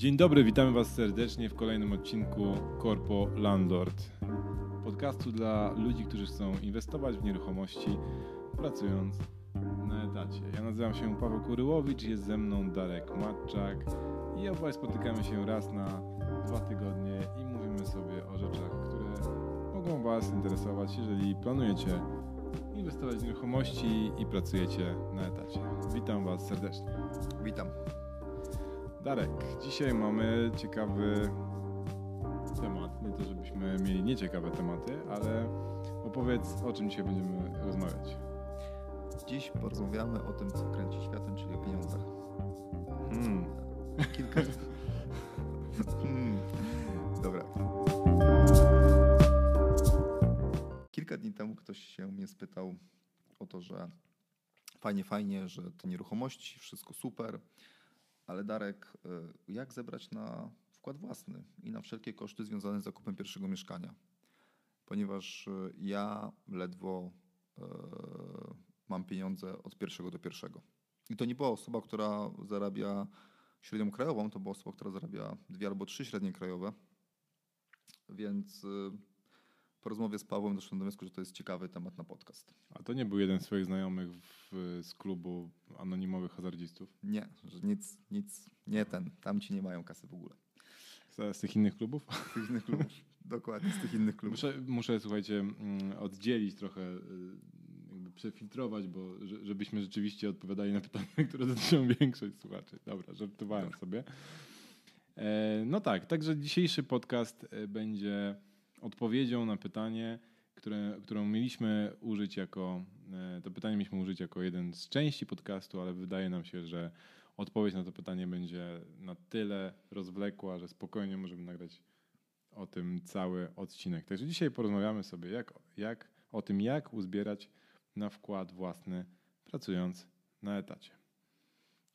Dzień dobry, witamy Was serdecznie w kolejnym odcinku Corpo Landlord. Podcastu dla ludzi, którzy chcą inwestować w nieruchomości, pracując na etacie. Ja nazywam się Paweł Kuryłowicz, jest ze mną Darek Matczak i obaj spotykamy się raz na dwa tygodnie i mówimy sobie o rzeczach, które mogą Was interesować, jeżeli planujecie inwestować w nieruchomości i pracujecie na etacie. Witam Was serdecznie. Witam. Darek, dzisiaj mamy ciekawy temat. Nie to, żebyśmy mieli nieciekawe tematy, ale opowiedz, o czym dzisiaj będziemy rozmawiać. Dziś porozmawiamy o tym, co kręci światem, czyli o pieniądzach. Hmm. Kilka. hmm. Dobra. Kilka dni temu ktoś się mnie spytał o to, że fajnie, fajnie, że te nieruchomości, wszystko super, ale Darek, y, jak zebrać na wkład własny i na wszelkie koszty związane z zakupem pierwszego mieszkania? Ponieważ y, ja ledwo y, mam pieniądze od pierwszego do pierwszego. I to nie była osoba, która zarabia średnią krajową, to była osoba, która zarabia dwie albo trzy średnie krajowe. Więc po rozmowie z Pawłem doszłem do wniosku, że to jest ciekawy temat na podcast. A to nie był jeden z swoich znajomych w, z klubu anonimowych hazardzistów? Nie, że nic, nic, nie ten. Tam ci nie mają kasy w ogóle. Z, z tych innych klubów? Z tych innych klubów. Dokładnie, z tych innych klubów. Muszę, muszę słuchajcie, mm, oddzielić trochę, y, jakby przefiltrować, bo żebyśmy rzeczywiście odpowiadali na pytania, które dotyczą większość słuchaczy. Dobra, żartowałem Dobra. sobie. E, no tak, także dzisiejszy podcast e, będzie odpowiedzią na pytanie, które, którą mieliśmy użyć jako, e, to pytanie mieliśmy użyć jako jeden z części podcastu, ale wydaje nam się, że odpowiedź na to pytanie będzie na tyle rozwlekła, że spokojnie możemy nagrać o tym cały odcinek. Także dzisiaj porozmawiamy sobie jak, jak, o tym, jak uzbierać na wkład własny, pracując na etacie.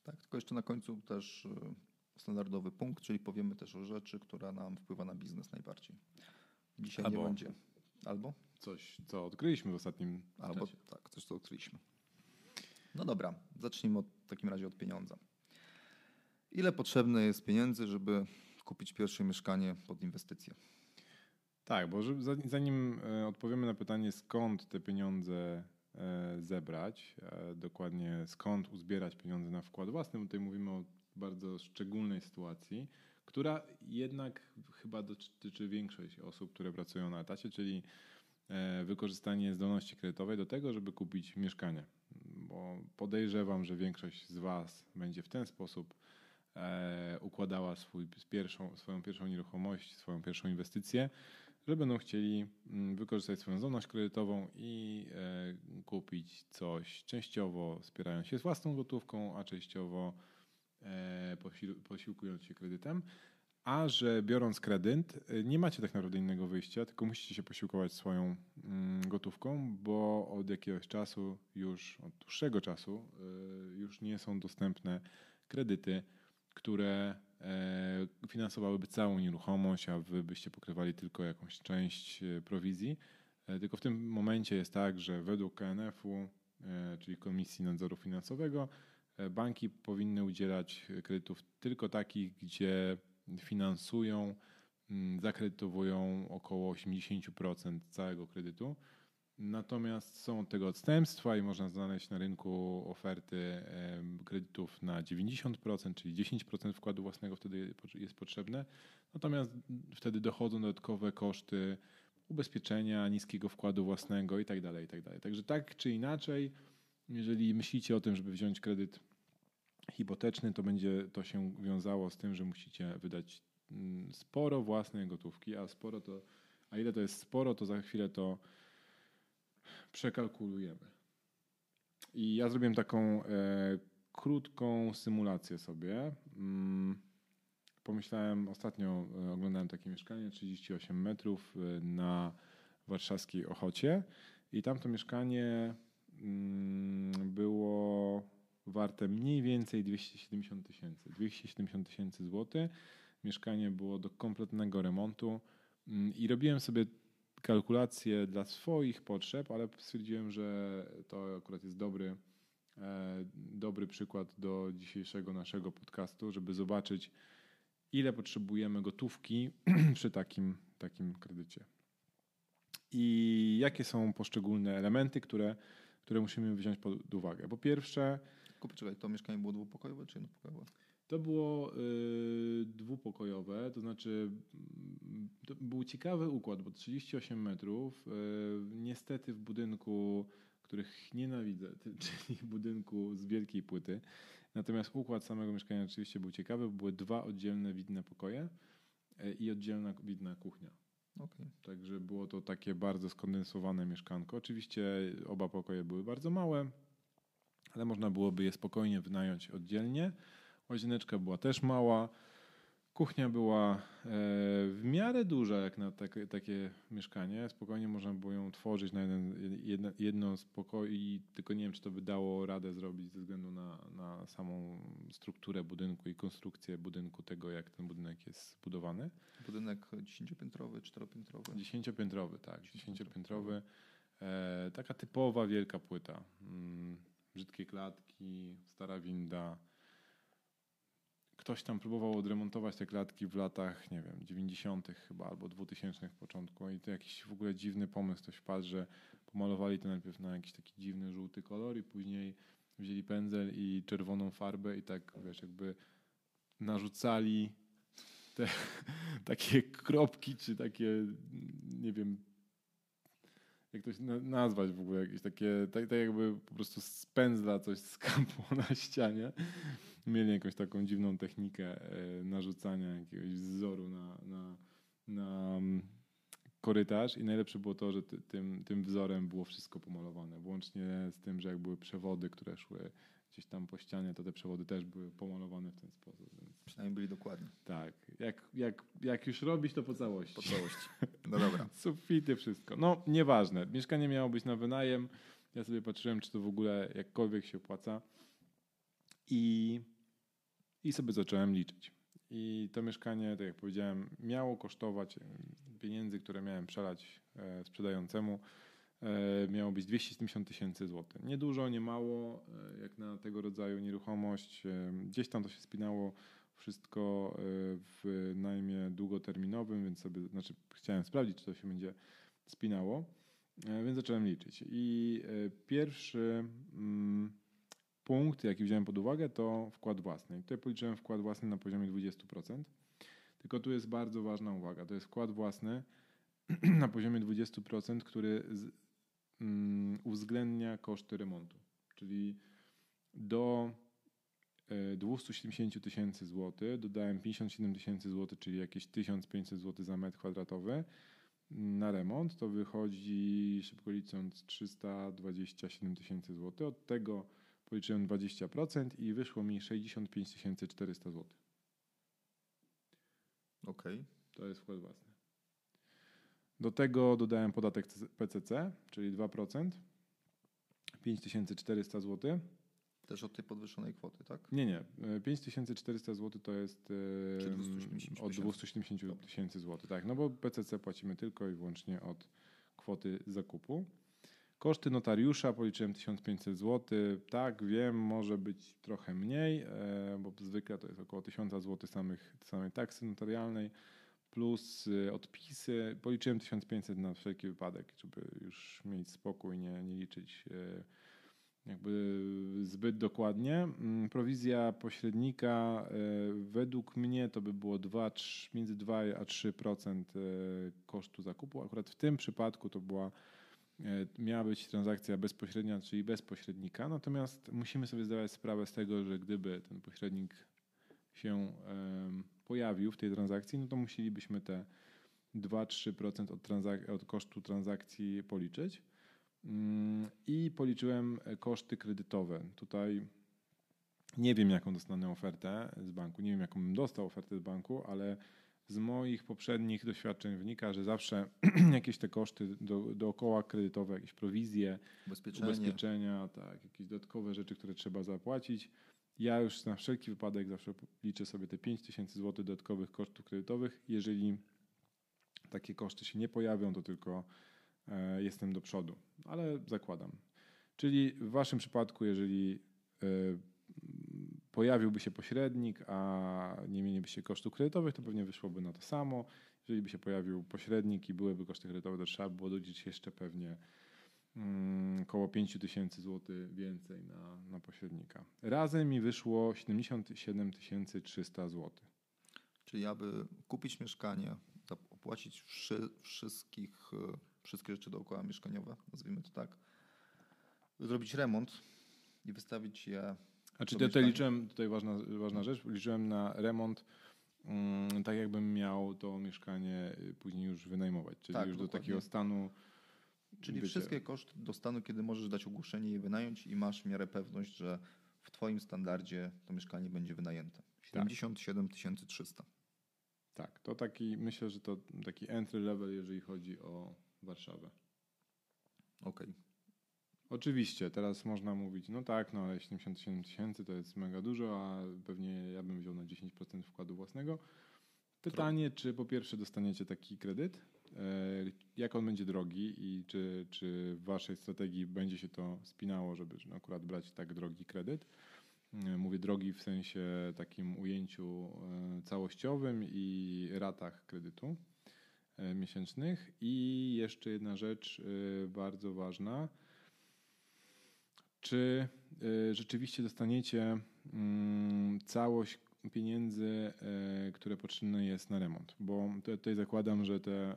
Tak, tylko jeszcze na końcu też e, standardowy punkt, czyli powiemy też o rzeczy, która nam wpływa na biznes najbardziej. Dzisiaj Albo nie będzie. Albo? Coś, co odkryliśmy w ostatnim Albo czasie. tak, coś, co odkryliśmy. No dobra, zacznijmy od, w takim razie od pieniądza. Ile potrzebne jest pieniędzy, żeby kupić pierwsze mieszkanie pod inwestycje? Tak, bo zanim e, odpowiemy na pytanie, skąd te pieniądze e, zebrać, e, dokładnie skąd uzbierać pieniądze na wkład własny, bo tutaj mówimy o bardzo szczególnej sytuacji, która jednak chyba dotyczy większość osób, które pracują na etacie, czyli e, wykorzystanie zdolności kredytowej do tego, żeby kupić mieszkanie. Bo podejrzewam, że większość z Was będzie w ten sposób e, układała swój pierwszą, swoją pierwszą nieruchomość, swoją pierwszą inwestycję, że będą chcieli mm, wykorzystać swoją zdolność kredytową i e, kupić coś częściowo wspierając się z własną gotówką, a częściowo posiłkując się kredytem, a że biorąc kredyt e, nie macie tak naprawdę innego wyjścia, tylko musicie się posiłkować swoją mm, gotówką, bo od jakiegoś czasu, już od dłuższego czasu, e, już nie są dostępne kredyty, które finansowałyby całą nieruchomość, a wy byście pokrywali tylko jakąś część prowizji. Tylko w tym momencie jest tak, że według KNF-u, czyli Komisji Nadzoru Finansowego, E, banki powinny udzielać kredytów tylko takich, gdzie finansują, mm, zakredytowują około 80% całego kredytu. Natomiast są od tego odstępstwa i można znaleźć na rynku oferty kredytów na 90%, czyli 10% wkładu własnego wtedy jest potrzebne. Natomiast wtedy dochodzą dodatkowe koszty ubezpieczenia, niskiego wkładu własnego itd. Tak itd. Tak Także tak czy inaczej, jeżeli myślicie o tym, żeby wziąć kredyt hipoteczny, to będzie to się wiązało z tym, że musicie wydać mm, sporo własnej gotówki, a sporo to, a ile to jest sporo, to za chwilę to przekalkulujemy. I ja zrobiłem taką e, krótką symulację sobie. Mm, pomyślałem, ostatnio e, oglądałem takie mieszkanie 38 metrów e, na warszawskiej Ochocie i tamto mieszkanie mm, było warte mniej więcej 270 tysięcy. 270 tysięcy złotych. Mieszkanie było do kompletnego remontu mm, i robiłem sobie kalkulacje dla swoich potrzeb, ale stwierdziłem, że to akurat jest dobry, e, dobry przykład do dzisiejszego naszego podcastu, żeby zobaczyć, ile potrzebujemy gotówki przy takim, takim kredycie. I jakie są poszczególne elementy, które, które musimy wziąć pod uwagę. Po pierwsze, Tylko poczekaj, to mieszkanie było dwupokojowe czy jednopokojowe? to było y, dwupokojowe, to znaczy to był ciekawy układ, bo 38 metrów, y, niestety w budynku, których nienawidzę, czyli budynku z wielkiej płyty. Natomiast układ samego mieszkania oczywiście był ciekawy, bo były dwa oddzielne widne pokoje y, i oddzielna widna kuchnia. Okej. Także było to takie bardzo skondensowane mieszkanko. Oczywiście oba pokoje były bardzo małe, ale można byłoby je spokojnie wynająć oddzielnie. Łazieneczka była też mała. Kuchnia była e, w miarę duża jak na takie, takie mieszkanie. Spokojnie można było ją tworzyć na jeden, jedno, jedno z pokoi, tylko nie wiem, czy to by dało radę zrobić ze względu na, na samą strukturę budynku i konstrukcję budynku, tego jak ten budynek jest zbudowany. Budynek dziesięciopiętrowy, czteropiętrowy. Dziesięciopiętrowy, tak. Dziesięciopiętrowy. E, taka typowa wielka płyta. Mm, brzydkie klatki, stara winda. Ktoś tam próbował odremontować te klatki w latach, nie wiem, 90. chyba albo 2000 w początku i to jakiś w ogóle dziwny pomysł ktoś wpadł, że pomalowali to najpierw na jakiś taki dziwny żółty kolor i później wzięli pędzel i czerwoną farbę i tak, wiesz, jakby narzucali te takie kropki, czy takie, nie wiem, jak to się na- nazwać w ogóle, jakieś takie, tak, tak jakby po prostu z pędzla coś skapło na ścianie. Mieli jakąś taką dziwną technikę e, narzucania jakiegoś wzoru na, na, na mm, korytarz i najlepsze było to, że ty, tym, tym wzorem było wszystko pomalowane, włącznie z tym, że jak były przewody, które szły gdzieś tam po ścianie, to te przewody też były pomalowane w ten sposób, więc Przynajmniej byli dokładni. tak, jak, jak, jak już robić, to po całości. Po całości. No dobra. Sufity, wszystko. No, nieważne. Mieszkanie miało być na wynajem. Ja sobie patrzyłem, czy to w ogóle jakkolwiek się opłaca. I, i sobie zacząłem liczyć. I to mieszkanie, tak jak powiedziałem, miało kosztować pieniędzy, które miałem przelać e, sprzedającemu. E, miało być 270 tysięcy złotych. Nie dużo, nie mało, e, jak na tego rodzaju nieruchomość. E, gdzieś tam to się spinało wszystko w najmie długoterminowym, więc sobie, znaczy chciałem sprawdzić, czy to się będzie spinało, więc zacząłem liczyć. I pierwszy mm, punkt, jaki wziąłem pod uwagę, to wkład własny. I tutaj policzyłem wkład własny na poziomie 20%. Tylko tu jest bardzo ważna uwaga. To jest wkład własny na poziomie 20%, który uwzględnia koszty remontu. Czyli do e, 270 tysięcy złotych dodałem 57 tysięcy złotych, czyli jakieś 1500 zł za metr kwadratowy na remont. To wychodzi, szybko licząc, 327 tysięcy złotych. Od tego policzyłem 20% i wyszło mi 65 400 zł. Okej. To jest wkład własny. Do tego dodałem podatek PCC, czyli 2%, 5400 zł. Też od tej podwyższonej kwoty, tak? Nie, nie. e, 5400 zł to jest e, Czy 270 od tysięcy? 270 tysięcy złotych. Tak, no bo PCC płacimy tylko i wyłącznie od kwoty zakupu. Koszty notariusza policzyłem 1500 zł. Tak, wiem, może być trochę mniej, e, bo zwykle to jest około 1000 zł samych, samej taksy notarialnej plus e, odpisy. Policzyłem 1500 na wszelki wypadek, żeby już mieć spokój, nie, nie liczyć e, jakby zbyt dokładnie. Mm, Prowizja pośrednika e, według mnie to by było 2, 3, między 2 a 3% e, kosztu zakupu. Akurat w tym przypadku to była miała być transakcja bezpośrednia, czyli bez pośrednika. Natomiast musimy sobie zdawać sprawę z tego, że gdyby ten pośrednik się pojawił w tej transakcji, no to musielibyśmy te 2-3% od, transak- od kosztu transakcji policzyć. Mm, I policzyłem koszty kredytowe. Tutaj nie wiem, jaką dostanę ofertę z banku. Nie wiem, jaką bym dostał ofertę z banku, ale z moich poprzednich doświadczeń wynika, że zawsze jakieś te koszty do, dookoła kredytowe, jakieś prowizje, ubezpieczenia, tak, jakieś dodatkowe rzeczy, które trzeba zapłacić. Ja już na wszelki wypadek zawsze liczę sobie te 5 tysięcy złotych dodatkowych kosztów kredytowych. Jeżeli takie koszty się nie pojawią, to tylko e, jestem do przodu, ale zakładam. Czyli w waszym przypadku, jeżeli e, pojawiłby się pośrednik, a nie mieliby się kosztów kredytowych, to pewnie wyszłoby na to samo. Jeżeli by się pojawił pośrednik i byłyby koszty kredytowe, to trzeba było doliczyć jeszcze pewnie około 5 tysięcy złotych więcej na, na pośrednika. Razem mi wyszło 77 300 złotych. Czyli aby kupić mieszkanie, opłacić wszy, wszystkich, e, wszystkie rzeczy dookoła mieszkaniowe, nazwijmy to tak, zrobić remont i wystawić je. A czy tutaj liczyłem, tutaj ważna, ważna rzecz, liczyłem na remont mm, tak jakbym miał to mieszkanie y, później już wynajmować, czyli tak, już dokładnie. do takiego stanu. Czyli wiecie, wszystkie koszty do stanu, kiedy możesz dać ogłoszenie i wynająć i masz w miarę pewność, że w Twoim standardzie to mieszkanie będzie wynajęte. 77 300. Tak, to taki, myślę, że to taki entry level, jeżeli chodzi o Warszawę. Okej. Okay. Oczywiście, teraz można mówić, no tak, no ale 77 tysięcy to jest mega dużo, a pewnie ja bym wziął na 10% wkładu własnego. Pytanie, czy po pierwsze dostaniecie taki kredyt, jak on będzie drogi i czy, czy w waszej strategii będzie się to spinało, żeby akurat brać tak drogi kredyt. E, mówię drogi w sensie takim ujęciu e, całościowym i ratach kredytu miesięcznych. I jeszcze jedna rzecz bardzo ważna czy rzeczywiście dostaniecie mm, całość pieniędzy, y, które potrzebne jest na remont. Bo tutaj zakładam, że te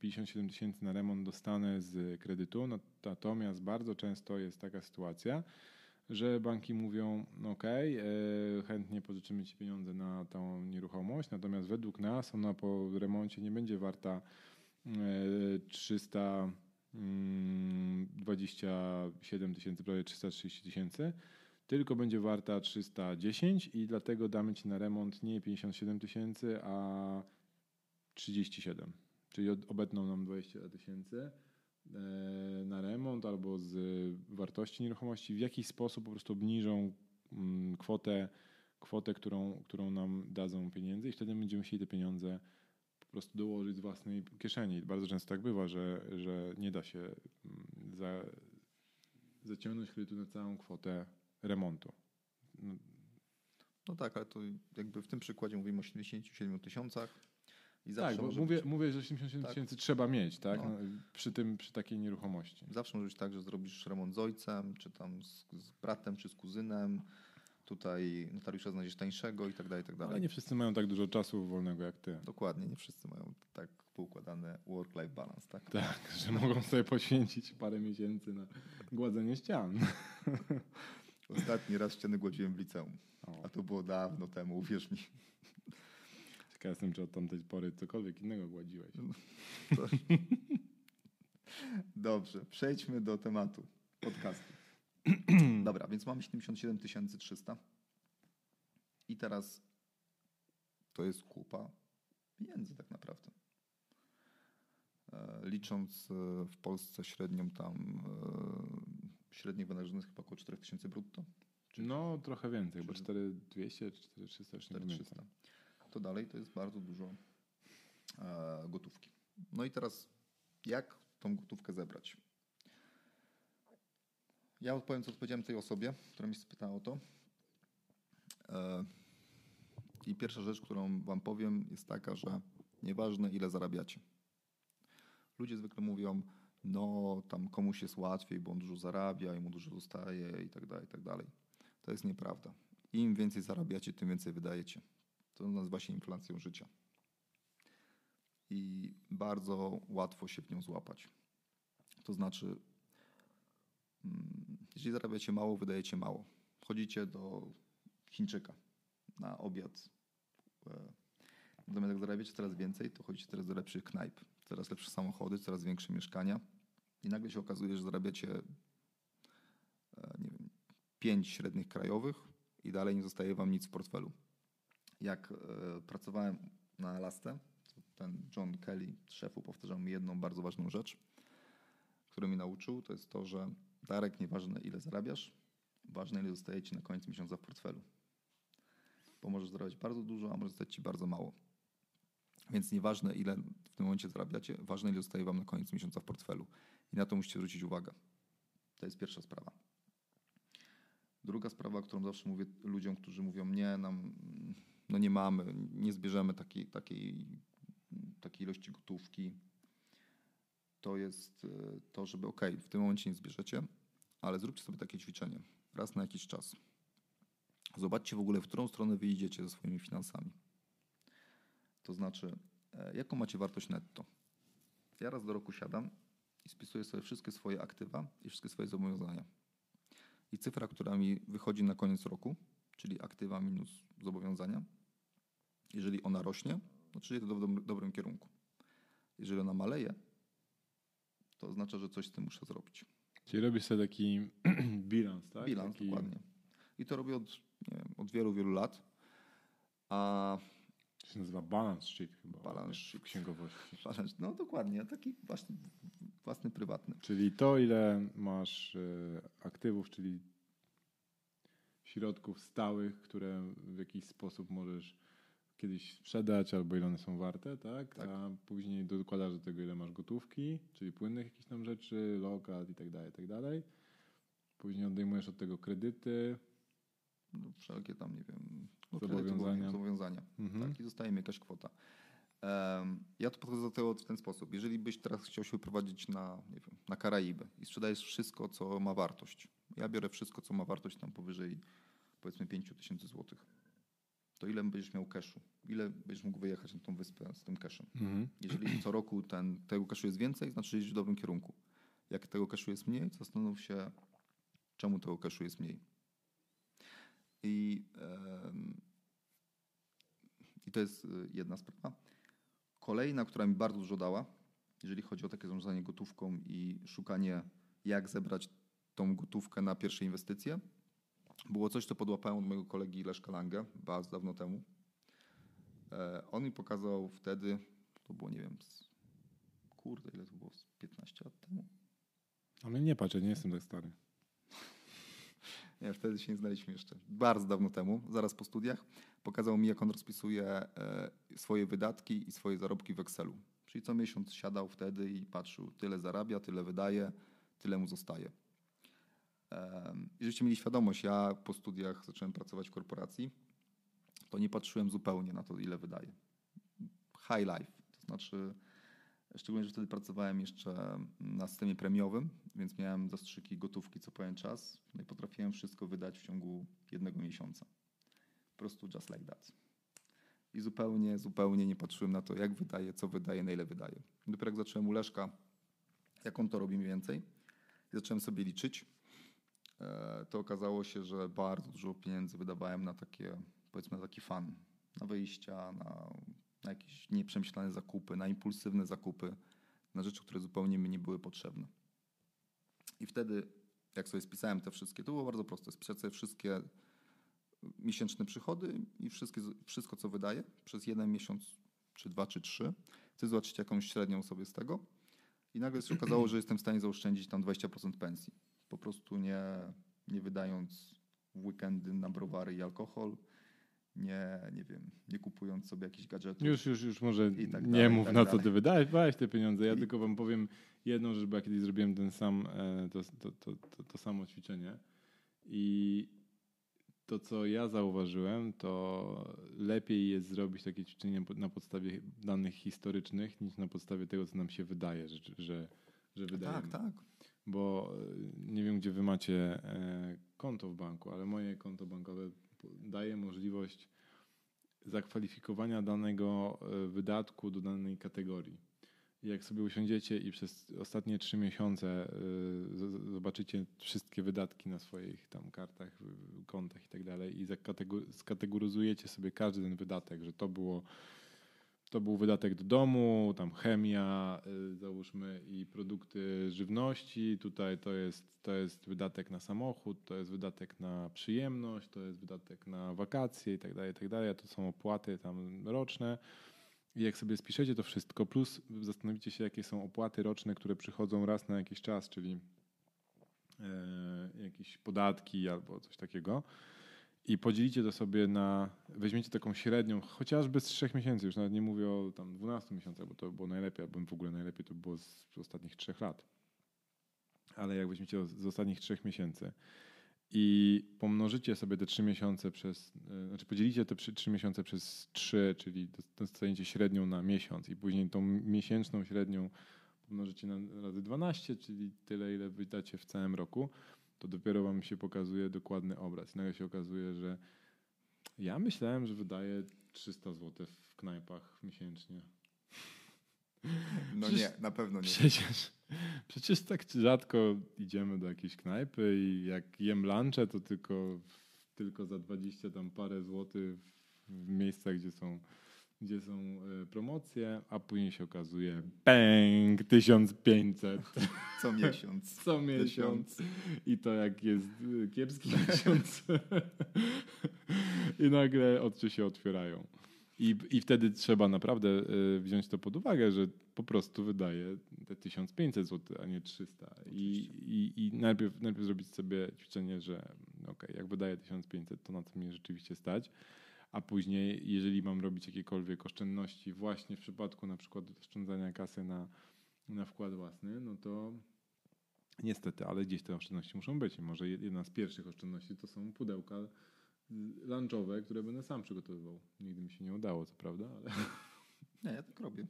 57 tysięcy na remont dostanę z kredytu, natomiast bardzo często jest taka sytuacja, że banki mówią: OK, chętnie pożyczymy Ci pieniądze na tą nieruchomość, natomiast według nas ona po remoncie nie będzie warta 300 27 mm, tysięcy, prawie 330 tysięcy, tylko będzie warta 310 i dlatego damy Ci na remont nie 57 tysięcy, a 37. Czyli obetną nam 20 tysięcy e, na remont albo z wartości nieruchomości, w jakiś sposób po prostu obniżą mm, kwotę, kwotę którą, którą nam dadzą pieniędzy i wtedy będziemy chcieli te pieniądze prostu dołożyć z własnej kieszeni. Bardzo często tak bywa, że, że nie da się mm, za, zaciągnąć kredytu na całą kwotę remontu. No, no tak, ale to jakby w tym przykładzie mówimy o 77 tysiącach. tak, bo mówię, być... mówię, że 87 tak. tysięcy trzeba mieć, tak? No. Przy, tym, przy takiej nieruchomości. Zawsze może być tak, że zrobisz remont z ojcem, czy tam z, z bratem, czy z kuzynem tutaj notariusza znajdziesz tańszego i tak dalej, i tak dalej. Ale nie wszyscy mają tak dużo czasu wolnego jak ty. Dokładnie, nie wszyscy mają tak poukładane work-life balance, tak? Tak, że mogą sobie poświęcić parę miesięcy na gładzenie ścian. Ostatni raz ściany gładziłem w liceum, a to było dawno temu, uwierz mi. Ciekaw jestem, czy od tamtej pory cokolwiek innego gładziłeś. No, Dobrze, przejdźmy do tematu podcastu. Dobra, więc mamy 77 300. I teraz to jest kupa pieniędzy tak naprawdę. E, licząc e, w Polsce średnią tam e, średnich wynagrodzeń chyba około 4000 brutto. no trochę więcej, bo 4200 czy 4300 już 4300. To dalej to jest bardzo dużo gotówki. No i teraz jak tą gotówkę zebrać? Ja odpowiem, co odpowiedziałem tej osobie, która mi spytała o to. E, I pierwsza rzecz, którą Wam powiem, jest taka, że nieważne ile zarabiacie. Ludzie zwykle mówią, no tam komuś jest łatwiej, bo on dużo zarabia i mu dużo zostaje i tak dalej, i tak dalej. To jest nieprawda. Im więcej zarabiacie, tym więcej wydajecie. To nazywa się inflacją życia. I bardzo łatwo się w nią złapać. To znaczy, Mm, jeżeli zarabiacie mało, wydajecie mało. Chodzicie do Chińczyka na obiad. E, natomiast jak zarabiacie coraz więcej, to chodzicie teraz do lepszych knajp, coraz lepsze samochody, coraz większe mieszkania i nagle się okazuje, że zarabiacie e, nie wiem, pięć średnich krajowych i dalej nie zostaje wam nic w portfelu. Jak e, pracowałem na Alasce, ten John Kelly, szefu, powtarzał mi jedną bardzo ważną rzecz, którą mi nauczył, to jest to, że Darek, nieważne ile zarabiasz, ważne ile zostaje ci na koniec miesiąca w portfelu. Bo możesz zarabiać bardzo dużo, a może zostać ci bardzo mało. Więc nieważne ile w tym momencie zarabiacie, ważne ile zostaje wam na koniec miesiąca w portfelu. I na to musicie zwrócić uwagę. To jest pierwsza sprawa. Druga sprawa, którą zawsze mówię ludziom, którzy mówią, nie, nam, no nie mamy, nie zbierzemy takiej, takiej, takiej ilości gotówki, to jest e, to, żeby ok, w tym momencie nie zbierzecie, ale zróbcie sobie takie ćwiczenie raz na jakiś czas. Zobaczcie w ogóle, w którą stronę wyjdziecie ze swoimi finansami. To znaczy, e, jaką macie wartość netto. Ja raz do roku siadam i spisuję sobie wszystkie swoje aktywa i wszystkie swoje zobowiązania. I cyfra, która mi wychodzi na koniec roku, czyli aktywa minus zobowiązania, jeżeli ona rośnie, to czyli to w dobrym kierunku. Jeżeli ona maleje, to oznacza, że coś z tym muszę zrobić. Czyli robisz sobie taki bilans, tak? Bilans, taki... dokładnie. I to robię od, wiem, od wielu, wielu lat. A to się nazywa balance sheet chyba. Balance sheet. W księgowości. No dokładnie, taki właśnie własny, prywatny. Czyli to, ile masz e, aktywów, czyli środków stałych, które w jakiś sposób możesz kiedyś sprzedać, albo ile one są warte, tak? tak? A później dokładasz do tego, ile masz gotówki, czyli płynnych jakichś tam rzeczy, lokat i tak dalej, i tak dalej. Później odejmujesz od tego kredyty. No, wszelkie tam, nie wiem, zobowiązania. zobowiązania. Mhm. Tak, i zostaje mi jakaś kwota. Um, ja to podchodzę do tego w ten sposób. Jeżeli byś teraz chciał się wyprowadzić na, nie wiem, na Karaiby i sprzedajesz wszystko, co ma wartość. Ja biorę wszystko, co ma wartość tam powyżej powiedzmy 5 tysięcy złotych to ile będziesz miał cashu? Ile będziesz mógł wyjechać na tą wyspę z tym cashem? Mhm. Jeżeli co roku ten, tego cashu jest więcej, znaczy, idziesz w dobrym kierunku. Jak tego cashu jest mniej, zastanów się, czemu tego cashu jest mniej. I, I to jest y, jedna sprawa. Kolejna, która mi bardzo dużo dała, jeżeli chodzi o takie zarządzanie gotówką i szukanie, jak zebrać tą gotówkę na pierwsze inwestycje, było coś, co podłapałem od mojego kolegi Leszka Lange bardzo dawno temu. E, on mi pokazał wtedy, to było, nie wiem, z, kurde, ile to było, 15 lat temu? Ale nie patrz, nie jestem tak stary. Nie, wtedy się nie znaliśmy jeszcze. Bardzo dawno temu, zaraz po studiach, pokazał mi, jak on rozpisuje e, swoje wydatki i swoje zarobki w Excelu. Czyli co miesiąc siadał wtedy i patrzył, tyle zarabia, tyle wydaje, tyle mu zostaje. I żebyście mieli świadomość, ja po studiach zacząłem pracować w korporacji, to nie patrzyłem zupełnie na to, ile wydaję. High life, to znaczy, szczególnie, że wtedy pracowałem jeszcze na systemie premiowym, więc miałem zastrzyki gotówki co pewien czas, no i potrafiłem wszystko wydać w ciągu jednego miesiąca. Po prostu just like that. I zupełnie, zupełnie nie patrzyłem na to, jak wydaje, co wydaje, na ile wydaje. Dopiero jak zacząłem u Leszka, jak on to robi mniej więcej, zacząłem sobie liczyć, E, to okazało się, że bardzo dużo pieniędzy wydawałem na takie, powiedzmy, na taki fan, na wyjścia, na, na jakieś nieprzemyślane zakupy, na impulsywne zakupy, na rzeczy, które zupełnie mi nie były potrzebne. I wtedy, jak sobie spisałem te wszystkie, to było bardzo proste. Spisać sobie wszystkie miesięczne przychody i wszystkie, wszystko, co wydaję przez jeden miesiąc, czy dwa, czy trzy. Chcę zobaczyć jakąś średnią sobie z tego. I nagle się okazało, że jestem w stanie zaoszczędzić tam 20% pensji po prostu nie, nie wydając w weekendy na browary i alkohol, nie, nie wiem, nie kupując sobie jakichś gadżetów. Już, już, już może tak nie mów tak na co ty wydałeś, wydałeś te pieniądze. Ja I... tylko wam powiem jedną rzecz, bo ja kiedyś zrobiłem ten sam, e, to, to, to, to, to samo ćwiczenie i to, co ja zauważyłem, to lepiej jest zrobić takie ćwiczenie na podstawie danych historycznych, niż na podstawie tego, co nam się wydaje, że, że, że wydaje. Tak, tak bo e, nie wiem, gdzie wy macie e, konto w banku, ale moje konto bankowe daje możliwość zakwalifikowania danego e, wydatku do danej kategorii. Jak sobie usiądziecie i przez ostatnie trzy miesiące zobaczycie wszystkie wydatki na swoich tam kartach, kontach i tak dalej i skategoryzujecie sobie każdy ten wydatek, że to było to był wydatek do domu, tam chemia, y, załóżmy, i produkty żywności. Tutaj to jest, to jest wydatek na samochód, to jest wydatek na przyjemność, to jest wydatek na wakacje i tak dalej, tak dalej. To są opłaty tam roczne. I jak sobie spiszecie to wszystko, plus zastanowicie się, jakie są opłaty roczne, które przychodzą raz na jakiś czas, czyli e, jakieś podatki albo coś takiego, i podzielicie to sobie na, weźmiecie taką średnią, chociażby z 3 miesięcy, już nawet nie mówię o tam 12 miesiącach, bo to było najlepiej, albo w ogóle najlepiej to było z ostatnich 3 lat. Ale jak weźmiecie z ostatnich 3 miesięcy i pomnożycie sobie te trzy miesiące przez, e, znaczy podzielicie te trzy- trzy miesiące przez trzy, czyli dos- dostaniecie średnią na miesiąc i później tą miesięczną średnią pomnożycie na razy 12, czyli tyle, ile wydacie w całym roku, to dopiero wam się pokazuje dokładny obraz. I nagle się okazuje, że ja myślałem, że wydaję 300 zł w knajpach miesięcznie. No Przecież- nie, na pewno nie. Przecież, przecież tak rzadko idziemy do jakiejś knajpy i jak jem lunche, to tylko, tylko za 20 tam parę złotych w miejscach, gdzie są, gdzie są e, promocje, a później się okazuje bang, 1500 Co miesiąc. co miesiąc. I to jak jest y, kiepski miesiąc. I nagle oczy się otwierają. I, I wtedy trzeba naprawdę y, wziąć to pod uwagę, że po prostu wydaje te 1500 zł, a nie 300. I, i, i najpierw, najpierw zrobić sobie ćwiczenie, że ok, jak wydaję 1500, to na co mnie rzeczywiście stać. A później, jeżeli mam robić jakiekolwiek oszczędności, właśnie w przypadku na przykład oszczędzania kasy na, na wkład własny, no to Niestety, ale gdzieś te oszczędności muszą być. I może jedna z pierwszych oszczędności to są pudełka y, lunchowe, które będę sam przygotowywał. Nigdy mi się nie udało, co prawda, ale... Nie, ja tak robię.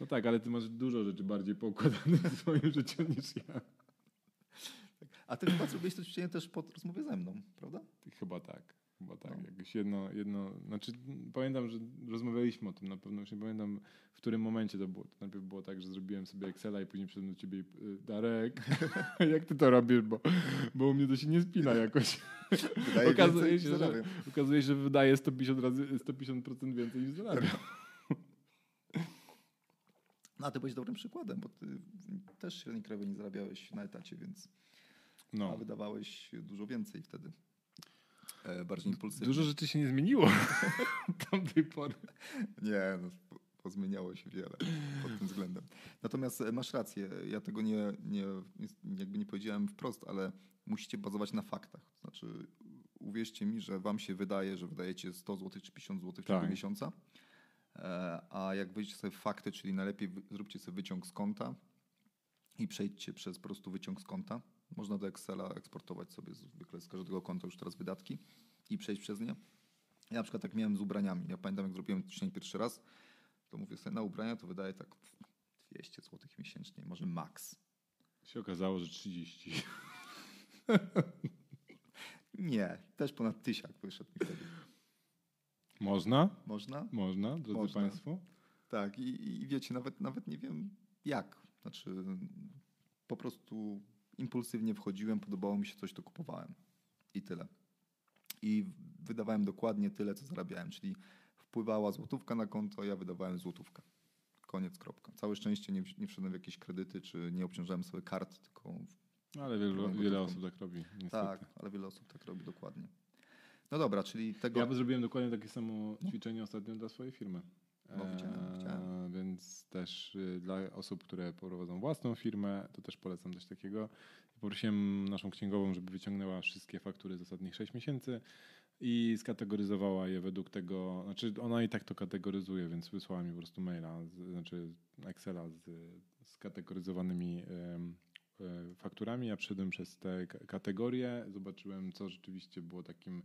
No tak, ale ty masz dużo rzeczy bardziej poukładanych w swoim życiu niż ja. A ty chyba zrobiłeś to ćwiczenie też po rozmowie ze mną, prawda? Chyba tak. Chyba tak. No. Jakoś jedno, jedno, znaczy pamiętam, że rozmawialiśmy o tym na pewno, już nie pamiętam w którym momencie to było. To najpierw było tak, że zrobiłem sobie Excela i później przyszedłem do ciebie i y, Darek, jak ty to robisz, bo, bo u mnie to się nie spina jakoś. Wydaje Okazuje więcej, się, że, zarabiam. okazuje się, że wydaje 150 razy, 150% więcej niż zarabia. No a ty byłeś dobrym przykładem, bo ty też średniej krajowej nie zarabiałeś na etacie, więc a No. wydawałeś dużo więcej wtedy. E, bardziej impulsywnie. Dużo rzeczy się nie zmieniło od tamtej pory. Nie, no, po- pozmieniało się wiele pod tym względem. Natomiast e, masz rację, ja tego nie, nie, jakby nie powiedziałem wprost, ale musicie bazować na faktach. To znaczy, uwierzcie mi, że wam się wydaje, że wydajecie 100 zł czy 50 zł w ciągu Tak. miesiąca, e, a jak wyjdziecie sobie fakty, czyli najlepiej zróbcie sobie wyciąg z konta i przejdźcie przez po prostu wyciąg z konta. Można do Excela eksportować sobie zwykle z każdego konta już teraz wydatki i przejść przez nie. Ja na przykład tak miałem z ubraniami. Ja pamiętam, jak zrobiłem ćwiczenie pierwszy raz, to mówię sobie, na ubrania to wydaje tak 200 zł miesięcznie, może maks. Się okazało, że 30. Nie, też ponad tysiak wyszedł mi wtedy. Można? Można? Można, drodzy Można. Państwo. Tak, i, i wiecie, nawet, nawet nie wiem jak. Znaczy, po prostu impulsywnie wchodziłem, podobało mi się coś, to kupowałem. I tyle. I wydawałem dokładnie tyle, co zarabiałem, czyli wpływała złotówka na konto, ja wydawałem złotówkę. Koniec, kropka. Całe szczęście nie, nie wszedłem w jakieś kredyty, czy nie obciążałem sobie kart, tylko Ale wiele, osób tak robi. Niestety. tak, ale wiele osób tak robi dokładnie. No dobra, czyli tego... Ja zrobiłem dokładnie takie samo ćwiczenie ostatnio dla swojej firmy. No, widziałem. Więc też y, dla osób, które prowadzą własną firmę, to też polecam coś takiego. Poprosiłem naszą księgową, żeby wyciągnęła wszystkie faktury z ostatnich 6 miesięcy i skategoryzowała je według tego, znaczy ona i tak to kategoryzuje, więc wysłała mi po prostu maila, z, znaczy Excela z skategoryzowanymi em, e, fakturami. Ja przyszedłem przez te kategorie, zobaczyłem, co rzeczywiście było takim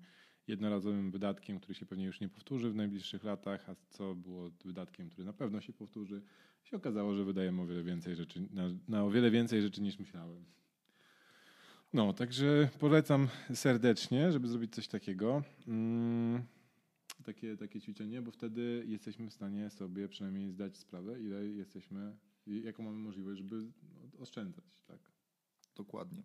jednorazowym wydatkiem, który się pewnie już nie powtórzy w najbliższych latach, a co było wydatkiem, który na pewno się powtórzy. Się okazało, że wydajemy o wiele więcej rzeczy, na, na o wiele więcej rzeczy niż myślałem. No, także polecam serdecznie, żeby zrobić coś takiego. Mm, takie, takie ćwiczenie, bo wtedy jesteśmy w stanie sobie przynajmniej zdać sprawę, ile jesteśmy, jaką mamy możliwość, żeby oszczędzać. Tak. Dokładnie.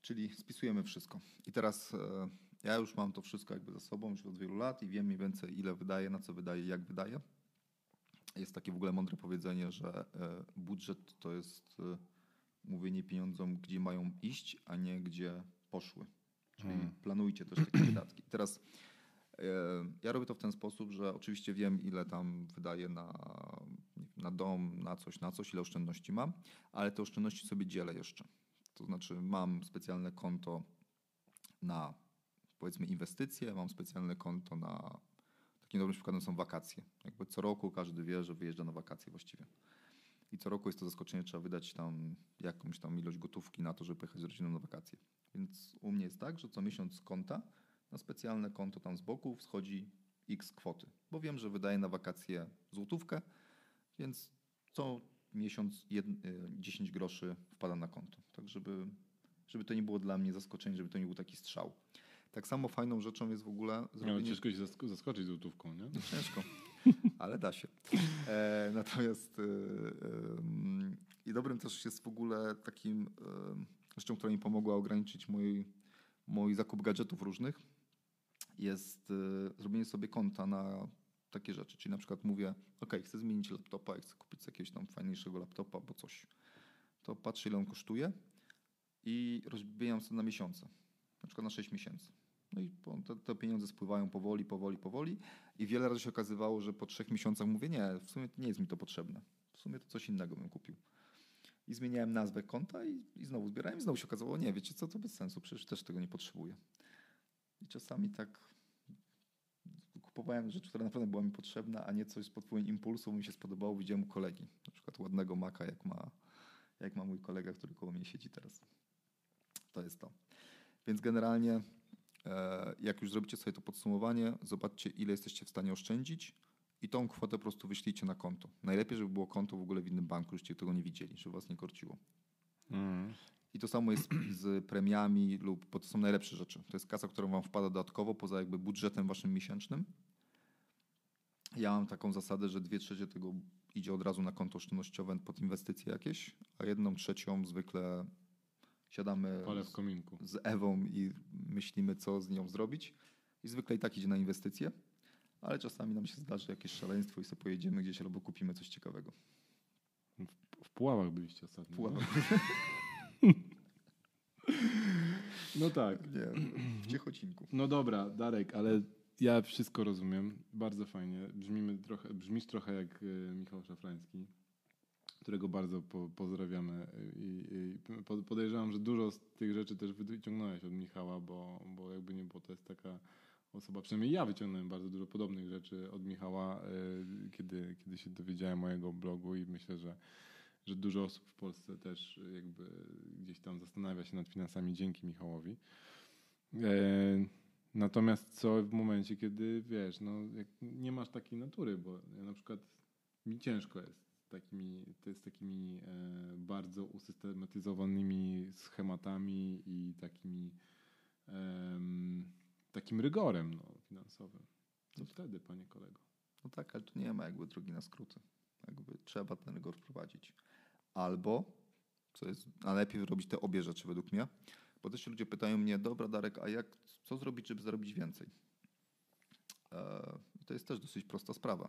Czyli spisujemy wszystko. I teraz e, ja już mam to wszystko jakby za sobą już od wielu lat i wiem mniej więcej ile wydaję, na co wydaję, jak wydaję. Jest takie w ogóle mądre powiedzenie, że e, budżet to jest e, mówienie pieniądzom, gdzie mają iść, a nie gdzie poszły. Czyli Hmm. planujcie też takie wydatki. Teraz e, ja robię to w ten sposób, że oczywiście wiem, ile tam wydaję na, na dom, na coś, na coś, ile oszczędności mam, ale te oszczędności sobie dzielę jeszcze. To znaczy mam specjalne konto na powiedzmy inwestycje, mam specjalne konto na takim dobrym przykładem są wakacje. Jakby co roku każdy wie, że wyjeżdża na wakacje właściwie. i co roku jest to zaskoczenie, trzeba wydać tam jakąś tam ilość gotówki na to, żeby pojechać z rodziną na wakacje. Więc u mnie jest tak, że co miesiąc z konta na specjalne konto tam z boku schodzi x kwoty, bo wiem, że wydaję na wakacje złotówkę, więc co miesiąc jed, 10 groszy wpada na konto. Tak, żeby, żeby to nie było dla mnie zaskoczenie, żeby to nie był taki strzał. Tak samo fajną rzeczą jest w ogóle No, zrobienie... ciężko się zask- zaskoczyć złotówką, nie? No, ciężko, ale da się. E, natomiast e, em, i dobrym też jest w ogóle takim em, rzeczą, która mi pomogła ograniczyć mój, mój zakup gadżetów różnych, jest e, zrobienie sobie konta na takie rzeczy. Czyli na przykład mówię, ok, chcę zmienić laptopa, chcę kupić jakiegoś tam fajniejszego laptopa, bo coś. To patrzę, ile on kosztuje i rozbijam sobie na miesiące, na przykład na 6 miesięcy. No i te, pieniądze spływają powoli, powoli, powoli. I wiele razy się okazywało, że po trzech miesiącach mówię, nie, w sumie nie jest mi to potrzebne. W sumie to coś innego bym kupił. I zmieniałem nazwę konta i, i znowu zbierałem i znowu się okazało, nie, wiecie co, to bez sensu, przecież też tego nie potrzebuję. I czasami tak kupowałem rzecz, która naprawdę była mi potrzebna, a nie coś pod wpływem impulsu, mi się spodobało, widziałem u kolegi. Na przykład ładnego maka, jak ma, jak ma mój kolega, który koło mnie siedzi teraz. To jest to. Więc generalnie Jak już zrobicie sobie to podsumowanie, zobaczcie, ile jesteście w stanie oszczędzić i tą kwotę po prostu wyślijcie na konto. Najlepiej, żeby było konto w ogóle w innym banku, żeście tego nie widzieli, żeby was nie korciło. Mhm. I to samo jest z premiami lub, bo to są najlepsze rzeczy. To jest kasa, która wam wpada dodatkowo, poza jakby budżetem waszym miesięcznym. Ja mam taką zasadę, że dwie trzecie tego idzie od razu na konto oszczędnościowe pod inwestycje jakieś, a jedną trzecią zwykle siadamy w z- kominku. z Ewą i myślimy, co z nią zrobić. I zwykle i tak idzie na inwestycje, ale czasami nam się zdarzy jakieś szaleństwo i sobie pojedziemy gdzieś albo kupimy coś ciekawego. W Puławach byliście ostatnio. Puławę. No, no tak. Nie, w Ciechocinku. No dobra, Darek, ale ja wszystko rozumiem. Bardzo fajnie. Brzmimy trochę, brzmisz trochę jak e, Michał Szafrański, którego bardzo po, pozdrawiamy. I, i po- podejrzewam, że dużo z tych rzeczy też wyciągnąłeś od Michała, bo, bo jakby nie było, to jest taka osoba, przynajmniej ja wyciągnąłem bardzo dużo podobnych rzeczy od Michała, e, kiedy, kiedy się dowiedziałem o jego blogu i myślę, że że dużo osób w Polsce też jakby gdzieś tam zastanawia się nad finansami dzięki Michałowi. E, natomiast co w momencie, kiedy wiesz, no nie masz takiej natury, bo ja na przykład mi ciężko jest takimi, to jest takimi e, bardzo usystematyzowanymi schematami i takimi takim rygorem no, finansowym. No wtedy, panie kolego. No tak, ale tu nie ma jakby drogi na skróty. Jakby trzeba ten rygor wprowadzić. Albo, co jest, a lepiej robić te obie rzeczy według mnie, bo też ludzie pytają mnie, dobra Darek, a jak, co zrobić, żeby zarobić więcej? E, to jest też dosyć prosta sprawa.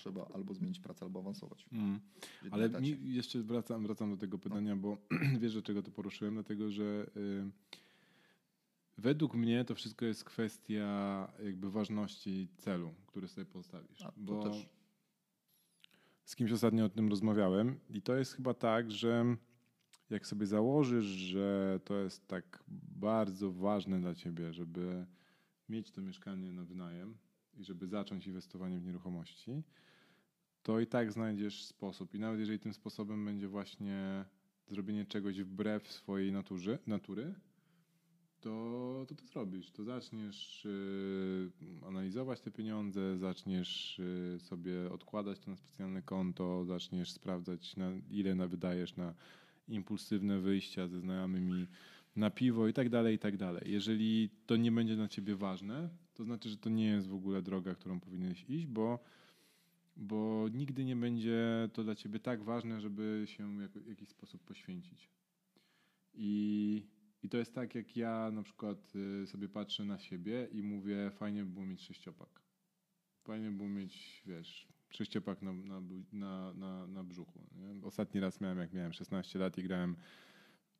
Trzeba albo zmienić pracę, albo awansować. Mm. Ale jeszcze wracam, wracam do tego pytania, bo wiesz, dlaczego to poruszyłem? Dlatego, że y, według mnie to wszystko jest kwestia jakby ważności celu, który sobie postawisz. A, bo też. z kimś ostatnio o tym rozmawiałem i to jest chyba tak, że jak sobie założysz, że to jest tak bardzo ważne dla ciebie, żeby mieć to mieszkanie na wynajem i żeby zacząć inwestowanie w nieruchomości, to i tak znajdziesz sposób. I nawet jeżeli tym sposobem będzie właśnie zrobienie czegoś wbrew swojej naturze, natury, to, to to zrobisz. To zaczniesz y, analizować te pieniądze, zaczniesz y, sobie odkładać to na specjalne konto, zaczniesz sprawdzać, na ile na wydajesz na impulsywne wyjścia ze znajomymi na piwo i tak dalej, i tak dalej. Jeżeli to nie będzie dla ciebie ważne, to znaczy, że to nie jest w ogóle droga, którą powinieneś iść, bo, bo nigdy nie będzie to dla ciebie tak ważne, żeby się w jakiś sposób poświęcić. I, I to jest tak, jak ja na przykład y, sobie patrzę na siebie i mówię, fajnie by było mieć sześciopak. Fajnie by było mieć, wiesz, sześciopak na, na, na, na, na brzuchu. Nie? Ostatni raz miałem, jak miałem 16 lat i grałem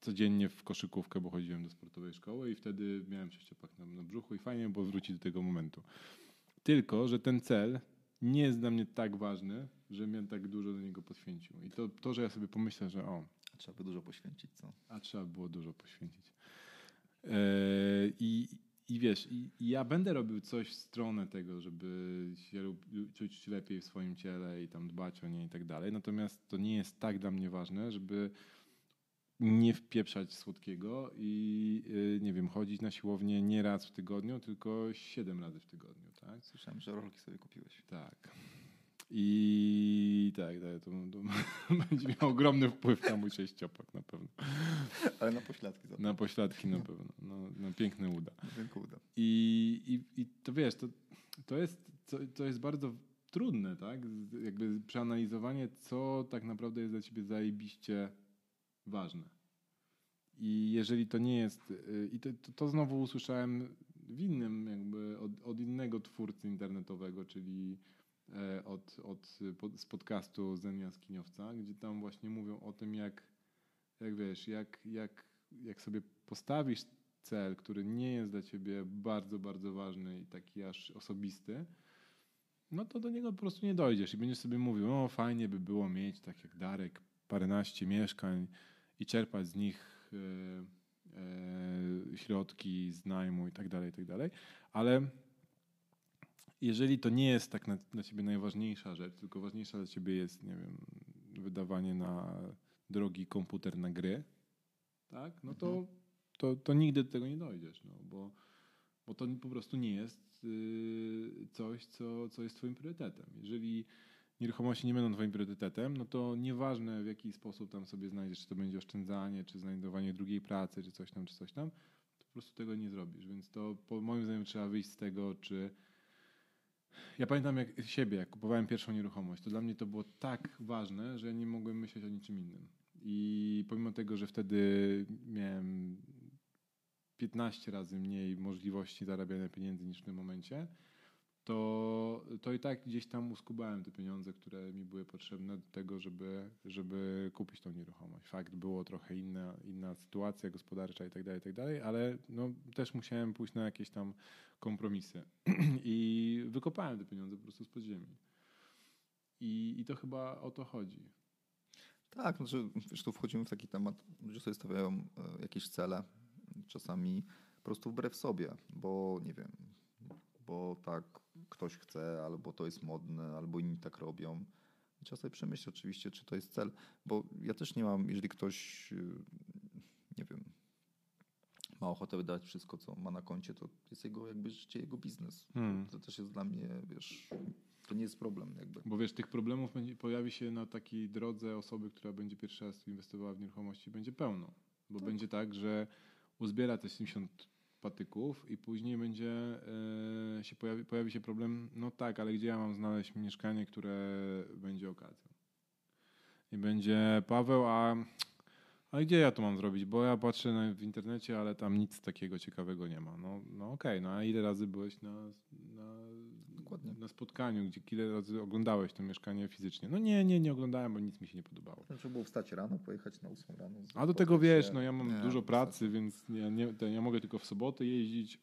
codziennie w koszykówkę, bo chodziłem do sportowej szkoły i wtedy miałem sześciopak na, na brzuchu i fajnie było wrócić do tego momentu. Tylko, że ten cel nie jest dla mnie tak ważny, że mnie tak dużo do niego poświęcił. I to, to że ja sobie pomyślę, że o, Trzeba by dużo poświęcić, co? a trzeba było dużo poświęcić. E, I, i wiesz, i, i ja będę robił coś w stronę tego, żeby się czuć lepiej w swoim ciele i tam dbać o nie i tak dalej. Natomiast to nie jest tak dla mnie ważne, żeby nie wpieprzać słodkiego i y, nie wiem, chodzić na siłownię nie raz w tygodniu, tylko siedem razy w tygodniu, tak? Słyszałem, że rolki sobie kupiłeś. Tak. I tak, tak to, to będzie miał ogromny wpływ na mój sześciopak na pewno. Ale na pośladki za Na pośladki na pewno, no, na piękne uda. Dziękuję. I, i, i to wiesz, to, to, jest, to, to jest bardzo trudne, tak? Jakby przeanalizowanie, co tak naprawdę jest dla ciebie zajebiście ważne. I jeżeli to nie jest, y, i to, to, znowu usłyszałem w innym, jakby od, od innego twórcy internetowego, czyli e, od, od, z podcastu Zen Jaskiniowca, gdzie tam właśnie mówią o tym, jak, jak wiesz, jak, jak, jak sobie postawisz cel, który nie jest dla ciebie bardzo, bardzo ważny i taki aż osobisty, no to do niego po prostu nie dojdziesz i będziesz sobie mówił, o fajnie by było mieć, tak jak Darek, paręnaście mieszkań i czerpać z nich e, e, środki z najmu i tak dalej, i tak dalej, ale jeżeli to nie jest tak na, dla ciebie najważniejsza rzecz, tylko ważniejsza dla ciebie jest, nie wiem, wydawanie na drogi komputer na gry, tak, no to, Mhm. to, to nigdy do tego nie dojdziesz, no, bo, bo to po prostu nie jest y, coś, co, co jest twoim priorytetem. Jeżeli nieruchomości nie będą twoim priorytetem, no to nieważne w jaki sposób tam sobie znajdziesz, czy to będzie oszczędzanie, czy znajdowanie drugiej pracy, czy coś tam, czy coś tam, to po prostu tego nie zrobisz. Więc to po moim zdaniem trzeba wyjść z tego, czy ja pamiętam jak siebie, jak kupowałem pierwszą nieruchomość, to dla mnie to było tak ważne, że nie mogłem myśleć o niczym innym. I pomimo tego, że wtedy miałem 15 razy mniej możliwości zarabiania pieniędzy niż w tym momencie, to, to i tak gdzieś tam uskubałem te pieniądze, które mi były potrzebne do tego, żeby, żeby kupić tą nieruchomość. Fakt, było trochę inna, inna sytuacja gospodarcza i tak dalej, i tak dalej, ale no, też musiałem pójść na jakieś tam kompromisy. I wykopałem te pieniądze po prostu z podziemi. I, I to chyba o to chodzi. Tak, znaczy, wiesz, tu wchodzimy w taki temat, ludzie sobie stawiają e, jakieś cele, czasami po prostu wbrew sobie, bo nie wiem, bo tak ktoś chce, albo to jest modne, albo inni tak robią. Trzeba sobie przemyśleć oczywiście, czy to jest cel, bo ja też nie mam, jeżeli ktoś, y, nie wiem, ma ochotę wydać wszystko, co ma na koncie, to jest jego jakby życie, jego biznes. Hmm. To też jest dla mnie, wiesz, to nie jest problem jakby. Bo wiesz, tych problemów będzie, pojawi się na takiej drodze osoby, która będzie pierwszy raz inwestowała w nieruchomości, będzie pełno. Bo Tak. będzie tak, że uzbiera te 70 patyków i później będzie e, się pojawi, pojawi się problem, no tak, ale gdzie ja mam znaleźć mieszkanie, które będzie okazją? I będzie Paweł, a, a gdzie ja to mam zrobić? Bo ja patrzę na, w internecie, ale tam nic takiego ciekawego nie ma. No, no okej, no a ile razy byłeś na, na, Dokładnie. na spotkaniu, gdzie ile razy oglądałeś to mieszkanie fizycznie? No nie, nie, nie oglądałem, bo nic mi się nie podobało. Trzeba było wstać rano, pojechać na 8 rano. A do tego wiesz, no ja mam Nie, dużo pracy, więc ja, nie, ja mogę tylko w soboty jeździć.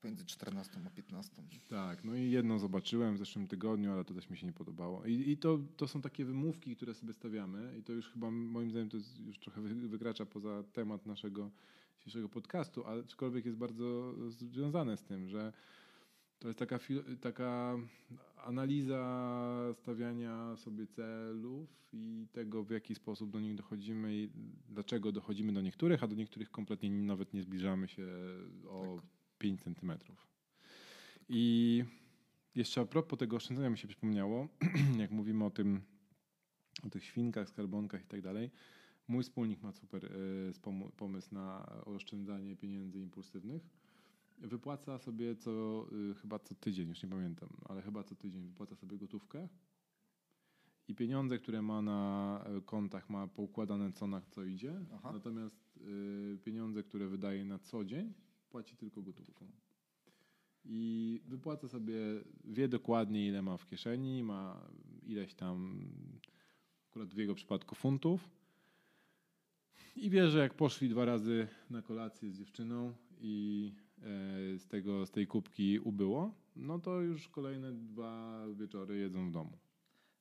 Pomiędzy 14 a 15. Tak, no i jedno zobaczyłem w zeszłym tygodniu, ale to też mi się nie podobało. I, i to, to są takie wymówki, które sobie stawiamy i to już chyba moim zdaniem to już trochę wy- wykracza poza temat naszego dzisiejszego podcastu, ale aczkolwiek jest bardzo związane z tym, że to jest taka, taka analiza stawiania sobie celów i tego, w jaki sposób do nich dochodzimy i dlaczego dochodzimy do niektórych, a do niektórych kompletnie nawet nie zbliżamy się o Tak. 5 centymetrów. I jeszcze a propos tego oszczędzania mi się przypomniało, jak mówimy o tym, o tych świnkach, skarbonkach i tak dalej. Mój wspólnik ma super y, pomysł na oszczędzanie pieniędzy impulsywnych. Wypłaca sobie co, y, chyba co tydzień, już nie pamiętam, ale chyba co tydzień wypłaca sobie gotówkę i pieniądze, które ma na y, kontach ma poukładane co na co idzie, Aha. natomiast y, pieniądze, które wydaje na co dzień płaci tylko gotówką. I wypłaca sobie, wie dokładnie ile ma w kieszeni, ma ileś tam, akurat w jego przypadku funtów. I wie, że jak poszli dwa razy na kolację z dziewczyną i e, z, tego, z tej kubki ubyło, no to już kolejne dwa wieczory jedzą w domu.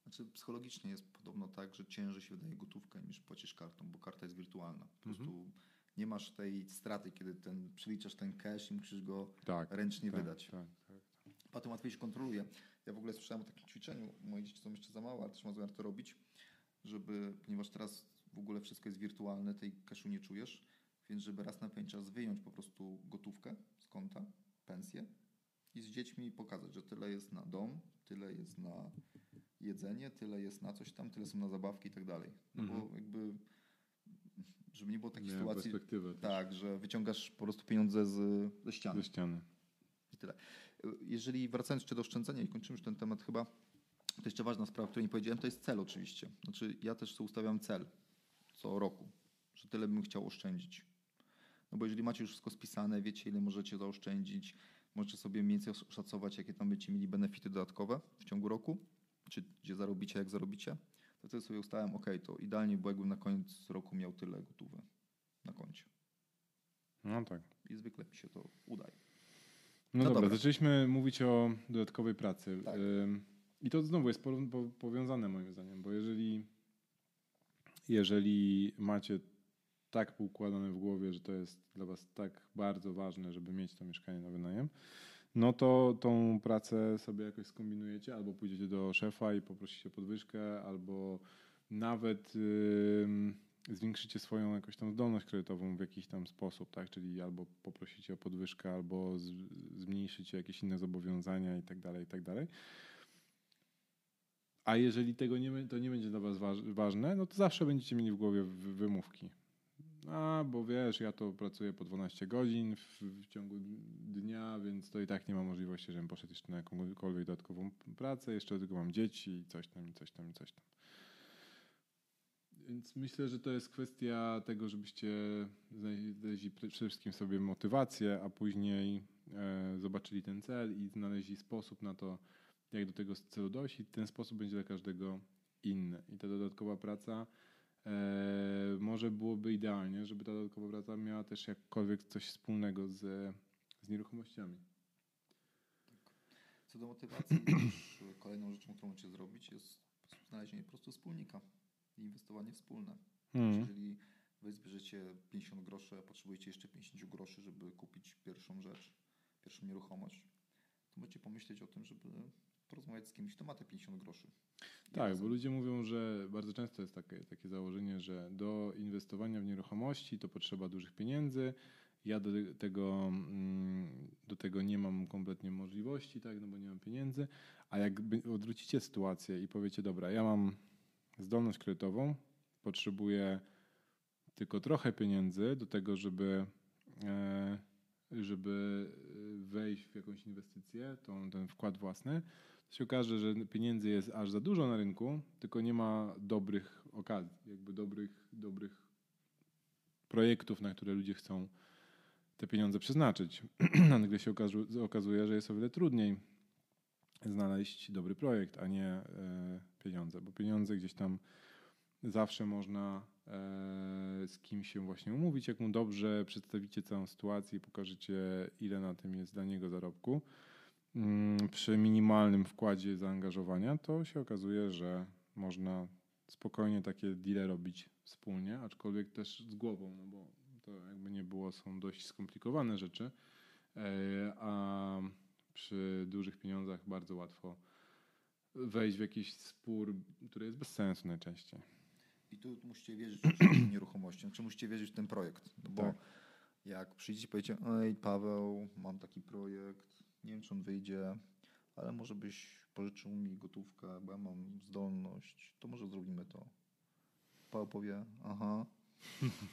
Znaczy psychologicznie jest podobno tak, że ciężej się wydaje gotówkę niż płacisz kartą, bo karta jest wirtualna. Po Mhm. prostu Nie masz tej straty, kiedy ten, przeliczasz ten cash i musisz go Tak. ręcznie tak, wydać. Tak, tak. Potem łatwiej się kontroluje. Ja w ogóle słyszałem o takim ćwiczeniu, moje dzieci są jeszcze za małe, ale też mam zamiar to robić, żeby, ponieważ teraz w ogóle wszystko jest wirtualne, tej cashu nie czujesz, więc żeby raz na pewien czas wyjąć po prostu gotówkę z konta, pensję i z dziećmi pokazać, że tyle jest na dom, tyle jest na jedzenie, tyle jest na coś tam, tyle są na zabawki i tak dalej. No bo Mhm. jakby, żeby nie było takiej Miałem sytuacji, tak, że wyciągasz po prostu pieniądze z, ze ściany. ze ściany. I tyle. Jeżeli wracając jeszcze do oszczędzania i kończymy już ten temat chyba, to jeszcze ważna sprawa, o której nie powiedziałem, to jest cel oczywiście. Znaczy ja też sobie ustawiam cel co roku, że tyle bym chciał oszczędzić. No bo jeżeli macie już wszystko spisane, wiecie ile możecie zaoszczędzić, możecie sobie mniej więcej oszacować, jakie tam będziecie mieli benefity dodatkowe w ciągu roku, czy gdzie zarobicie, jak zarobicie, to wtedy sobie ustałem, ok, to idealnie było jakbym na koniec roku miał tyle gotowe na koncie. No tak. I zwykle mi się to udaje. No, No dobra, dobra. zaczęliśmy mówić o dodatkowej pracy. Tak. I to znowu jest po, po, powiązane moim zdaniem, bo jeżeli, jeżeli macie tak poukładane w głowie, że to jest dla was tak bardzo ważne, żeby mieć to mieszkanie na wynajem, no to tą pracę sobie jakoś skombinujecie, albo pójdziecie do szefa i poprosicie podwyżkę, albo nawet ym, zwiększycie swoją jakąś tam zdolność kredytową w jakiś tam sposób, tak? Czyli albo poprosicie o podwyżkę, albo z, zmniejszycie jakieś inne zobowiązania i tak dalej, i tak dalej. A jeżeli tego nie, to nie będzie dla was waż, ważne, no to zawsze będziecie mieli w głowie wy- wymówki. A, bo wiesz, ja to pracuję po 12 godzin w, w ciągu dnia, więc to i tak nie ma możliwości, żebym poszedł jeszcze na jakąkolwiek dodatkową pracę, jeszcze tylko mam dzieci i coś tam, i coś tam, i coś tam. Więc myślę, że to jest kwestia tego, żebyście znaleźli przede wszystkim sobie motywację, a później e, zobaczyli ten cel i znaleźli sposób na to, jak do tego celu dojść i ten sposób będzie dla każdego inny. I ta dodatkowa praca może byłoby idealnie, żeby ta dodatkowa praca miała też jakkolwiek coś wspólnego z, z nieruchomościami. Co do motywacji, kolejną rzeczą, którą możecie zrobić, jest znalezienie po prostu wspólnika i inwestowanie wspólne. Mhm. Jeżeli wy zbierzecie 50 groszy, a potrzebujecie jeszcze 50 groszy, żeby kupić pierwszą rzecz, pierwszą nieruchomość, to możecie pomyśleć o tym, żeby porozmawiać z kimś, kto ma te 50 groszy. Tak, bo ludzie mówią, że bardzo często jest takie, takie założenie, że do inwestowania w nieruchomości to potrzeba dużych pieniędzy. Ja do tego, mm, do tego nie mam kompletnie możliwości, tak, no bo nie mam pieniędzy. A jak odwrócicie sytuację i powiecie, dobra, ja mam zdolność kredytową, potrzebuję tylko trochę pieniędzy do tego, żeby, e, żeby e, wejść w jakąś inwestycję, tą, ten wkład własny, to się okaże, że pieniędzy jest aż za dużo na rynku, tylko nie ma dobrych okazji, jakby dobrych, dobrych projektów, na które ludzie chcą te pieniądze przeznaczyć. A nagle się okazu- okazuje, że jest o wiele trudniej znaleźć dobry projekt, a nie e, pieniądze, bo pieniądze gdzieś tam zawsze można e, z kimś się właśnie umówić, jak mu dobrze przedstawicie całą sytuację i pokażecie, ile na tym jest dla niego zarobku przy minimalnym wkładzie zaangażowania, to się okazuje, że można spokojnie takie deale robić wspólnie, aczkolwiek też z głową, no bo to jakby nie było, są dość skomplikowane rzeczy, e, a przy dużych pieniądzach bardzo łatwo wejść w jakiś spór, który jest bez sensu najczęściej. I tu musicie wierzyć w nieruchomości, znaczy musicie wierzyć w ten projekt. No bo Tak. jak przyjdziecie i powiecie, ej Paweł, mam taki projekt, nie wiem czy on wyjdzie, ale może byś pożyczył mi gotówkę, bo ja mam zdolność, to może zrobimy to. Paweł powie, aha,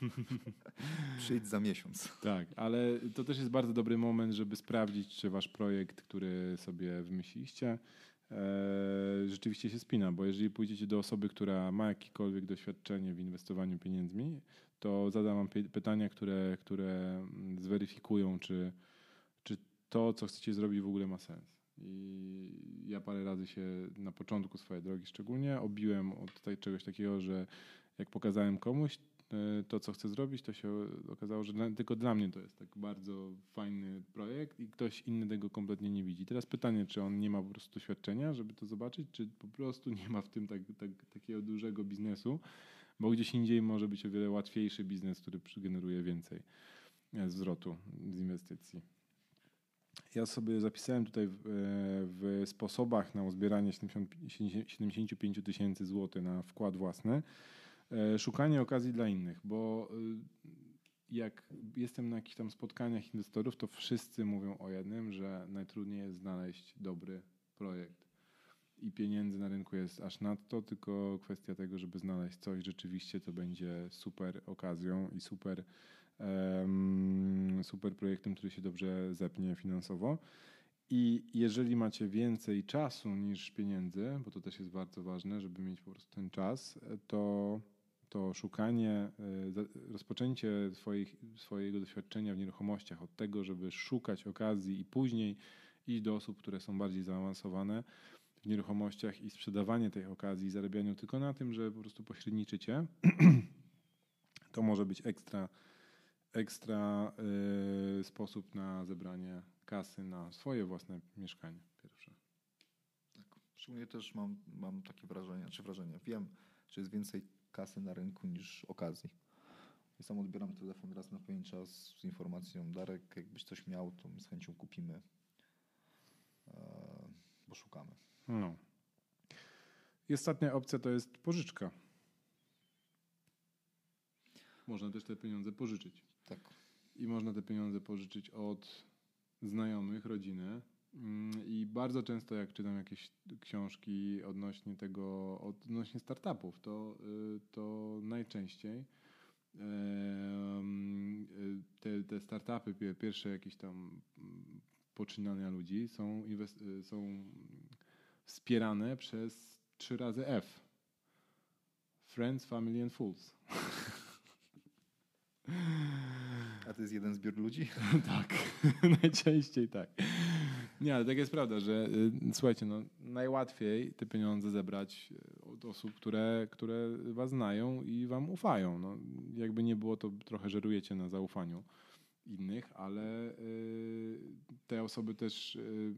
przyjdź za miesiąc. Tak, ale to też jest bardzo dobry moment, żeby sprawdzić, czy wasz projekt, który sobie wymyśliliście, e, rzeczywiście się spina, bo jeżeli pójdziecie do osoby, która ma jakiekolwiek doświadczenie w inwestowaniu pieniędzmi, to zadam wam py- pytania, które, które mm, zweryfikują, czy to, co chcecie zrobić, w ogóle ma sens. I ja parę razy się na początku swojej drogi szczególnie obiłem od tutaj czegoś takiego, że jak pokazałem komuś e, to, co chcę zrobić, to się okazało, że dla, tylko dla mnie to jest tak bardzo fajny projekt i ktoś inny tego kompletnie nie widzi. Teraz pytanie, czy on nie ma po prostu doświadczenia, żeby to zobaczyć, czy po prostu nie ma w tym tak, tak, takiego dużego biznesu, bo gdzieś indziej może być o wiele łatwiejszy biznes, który generuje więcej e, zwrotu z inwestycji. Ja sobie zapisałem tutaj w, w sposobach na uzbieranie 75 tysięcy złotych na wkład własny szukanie okazji dla innych, bo jak jestem na jakichś tam spotkaniach inwestorów, to wszyscy mówią o jednym, że najtrudniej jest znaleźć dobry projekt. I pieniędzy na rynku jest aż nadto, tylko kwestia tego, żeby znaleźć coś rzeczywiście, co będzie super okazją i super, um, super projektem, który się dobrze zepnie finansowo. I jeżeli macie więcej czasu niż pieniędzy, bo to też jest bardzo ważne, żeby mieć po prostu ten czas, to to szukanie, e, rozpoczęcie swoich, swojego doświadczenia w nieruchomościach od tego, żeby szukać okazji i później iść do osób, które są bardziej zaawansowane nieruchomościach i sprzedawanie tej okazji, zarabianiu tylko na tym, że po prostu pośredniczycie, to może być ekstra, ekstra y, sposób na zebranie kasy na swoje własne mieszkanie pierwsze. Tak. Szczególnie też mam, mam takie wrażenie, czy wrażenie, wiem, że jest więcej kasy na rynku niż okazji. Ja sam odbieram telefon raz na pewien czas z informacją Darek, jakbyś coś miał, to my z chęcią kupimy, e, bo szukamy. No. I ostatnia opcja to jest pożyczka. Można też te pieniądze pożyczyć. Tak. I można te pieniądze pożyczyć od znajomych, rodziny, Mm, I bardzo często, jak czytam jakieś książki odnośnie tego, odnośnie startupów, to, y, to najczęściej y, te, te startupy, pierwsze jakieś tam mm, poczynania ludzi są, y, są wspierane przez trzy razy F. Friends, Family and Fools. A to jest jeden zbiór ludzi? tak, najczęściej tak. Nie, ale tak jest prawda, że y, słuchajcie, no, najłatwiej te pieniądze zebrać y, od osób, które, które was znają i wam ufają. No, jakby nie było, to trochę żerujecie na zaufaniu innych, ale y, te osoby też y,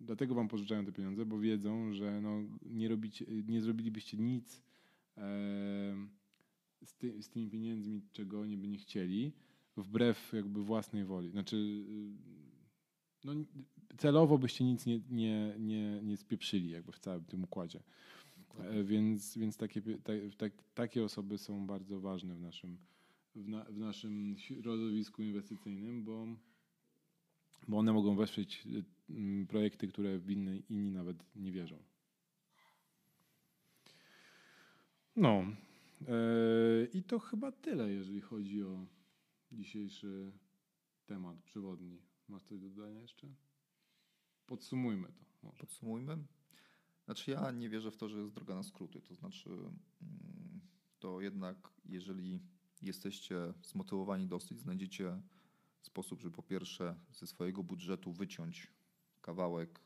dlatego wam pożyczają te pieniądze, bo wiedzą, że no, nie, robicie, nie zrobilibyście nic e, z, ty, z tymi pieniędzmi, czego oni by nie chcieli, wbrew jakby własnej woli. Znaczy, y, no, celowo byście nic nie, nie, nie, nie spieprzyli jakby w całym tym układzie. E, więc, więc takie, tak, takie osoby są bardzo ważne w naszym, w, na, w naszym środowisku inwestycyjnym, bo, bo one mogą wesprzeć y, projekty, które w inni nawet nie wierzą. No. Yy, I to chyba tyle, jeżeli chodzi o dzisiejszy temat przewodni. Masz coś do dodania jeszcze? Podsumujmy to. Może. Podsumujmy. Znaczy ja nie wierzę w to, że jest droga na skróty. To znaczy mm, to jednak jeżeli jesteście zmotywowani dosyć, znajdziecie sposób, żeby po pierwsze ze swojego budżetu wyciąć kawałek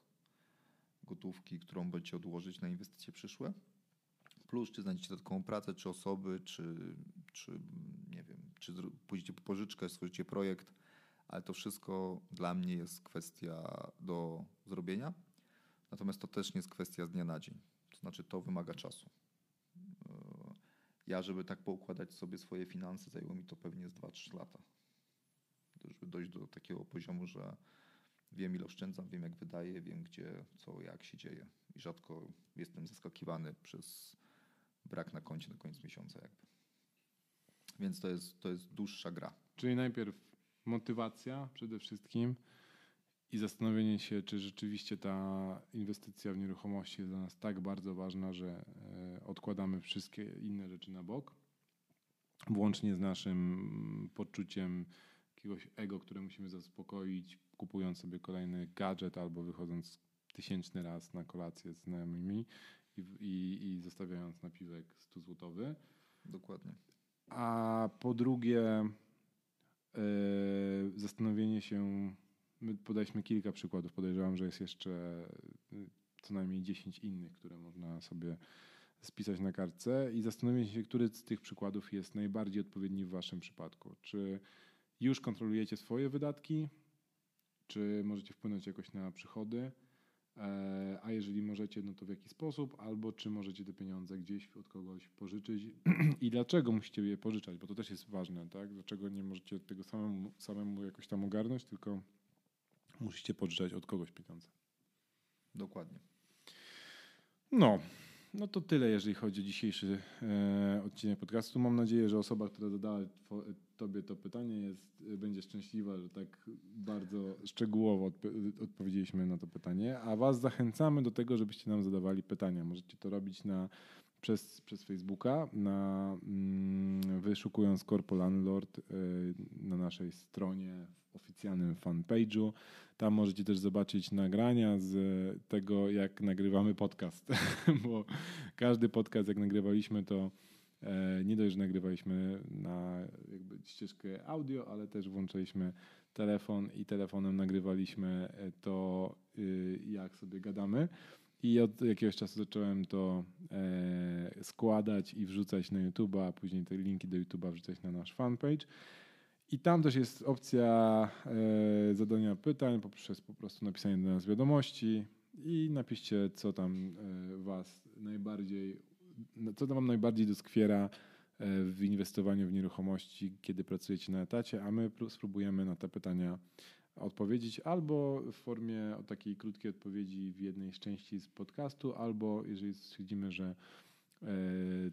gotówki, którą będziecie odłożyć na inwestycje przyszłe. Plus, czy znajdziecie taką pracę, czy osoby, czy, czy nie wiem, czy pójdziecie po pożyczkę, stworzycie projekt, ale to wszystko dla mnie jest kwestia do zrobienia. Natomiast to też nie jest kwestia z dnia na dzień. To znaczy, to wymaga czasu. Ja, żeby tak poukładać sobie swoje finanse, zajęło mi to pewnie z 2-3 lata. Żeby dojść do takiego poziomu, że wiem, ile oszczędzam, wiem, jak wydaję, wiem, gdzie, co, jak się dzieje. I rzadko jestem zaskakiwany przez brak na koncie na koniec miesiąca, jakby. Więc to jest, to jest dłuższa gra. Czyli najpierw motywacja przede wszystkim i zastanowienie się, czy rzeczywiście ta inwestycja w nieruchomości jest dla nas tak bardzo ważna, że e, odkładamy wszystkie inne rzeczy na bok, włącznie z naszym poczuciem jakiegoś ego, które musimy zaspokoić, kupując sobie kolejny gadżet albo wychodząc tysięczny raz na kolację z znajomymi i, i, i zostawiając napiwek 100 złotowy. Dokładnie. A po drugie, E, zastanowienie się, my podaliśmy kilka przykładów, podejrzewam, że jest jeszcze e, co najmniej 10 innych, które można sobie spisać na kartce. I zastanowienie się, który z tych przykładów jest najbardziej odpowiedni w waszym przypadku. Czy już kontrolujecie swoje wydatki, czy możecie wpłynąć jakoś na przychody, E, a jeżeli możecie, no to w jaki sposób, albo czy możecie te pieniądze gdzieś od kogoś pożyczyć? I dlaczego musicie je pożyczać, bo to też jest ważne, tak? Dlaczego nie możecie tego samemu, samemu jakoś tam ogarnąć, tylko musicie pożyczać od kogoś pieniądze. Dokładnie. No, no to tyle, jeżeli chodzi o dzisiejszy e, odcinek podcastu. Mam nadzieję, że osoba, która zadała two, tobie to pytanie, jest, będzie szczęśliwa, że tak bardzo szczegółowo odp odpowiedzieliśmy na to pytanie. A Was zachęcamy do tego, żebyście nam zadawali pytania. Możecie to robić na, przez, przez Facebooka, na, mm, wyszukując Corpo Landlord y, na naszej stronie, w oficjalnym fanpage'u. Tam możecie też zobaczyć nagrania z tego, jak nagrywamy podcast, bo każdy podcast, jak nagrywaliśmy, to e, nie dość, że nagrywaliśmy na jakby ścieżkę audio, ale też włączyliśmy telefon i telefonem nagrywaliśmy e, to, jak sobie gadamy. I od jakiegoś czasu zacząłem to e, składać i wrzucać na YouTube'a, a później te linki do YouTube'a wrzucać na nasz fanpage. I tam też jest opcja e, zadania pytań poprzez po prostu napisanie do nas wiadomości i napiszcie, co tam e, was najbardziej, co tam wam najbardziej doskwiera e, w inwestowaniu w nieruchomości, kiedy pracujecie na etacie, a my spróbujemy na te pytania odpowiedzieć albo w formie takiej krótkiej odpowiedzi w jednej z części z podcastu, albo jeżeli stwierdzimy, że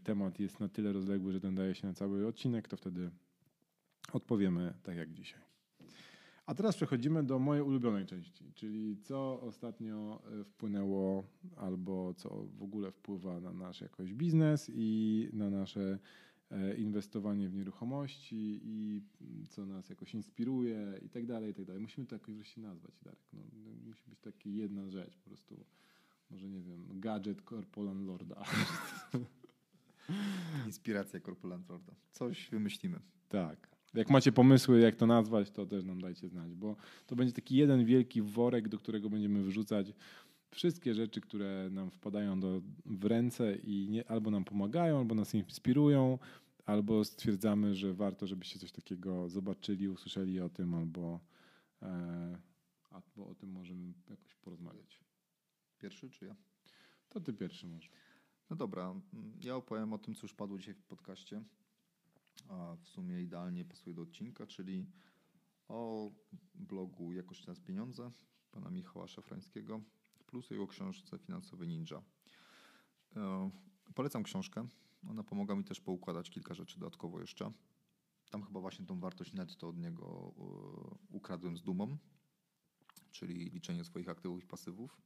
temat jest na tyle rozległy, że ten daje się na cały odcinek, to wtedy odpowiemy tak jak dzisiaj. A teraz przechodzimy do mojej ulubionej części, czyli co ostatnio e, wpłynęło albo co w ogóle wpływa na nasz jakoś biznes i na nasze e, inwestowanie w nieruchomości i co nas jakoś inspiruje i tak dalej, i tak dalej. Musimy to jakoś wreszcie nazwać, Darek. No, musi być taka jedna rzecz, po prostu może nie wiem, gadżet Corpolan Lorda. Inspiracja Corpolan Lorda. Coś wymyślimy. Tak. Jak macie pomysły, jak to nazwać, to też nam dajcie znać, bo to będzie taki jeden wielki worek, do którego będziemy wrzucać wszystkie rzeczy, które nam wpadają do, w ręce i nie, albo nam pomagają, albo nas inspirują, albo stwierdzamy, że warto, żebyście coś takiego zobaczyli, usłyszeli o tym, albo, e, albo o tym możemy jakoś porozmawiać. Pierwszy czy ja? To ty pierwszy może. No dobra, ja opowiem o tym, co już padło dzisiaj w podcaście a w sumie idealnie pasuje do odcinka, czyli o blogu Jakość nas pieniądze pana Michała Szafrańskiego plus jego książce Finansowy Ninja. E, polecam książkę. Ona pomaga mi też poukładać kilka rzeczy dodatkowo jeszcze. Tam chyba właśnie tą wartość netto od niego e, ukradłem z dumą, czyli liczenie swoich aktywów i pasywów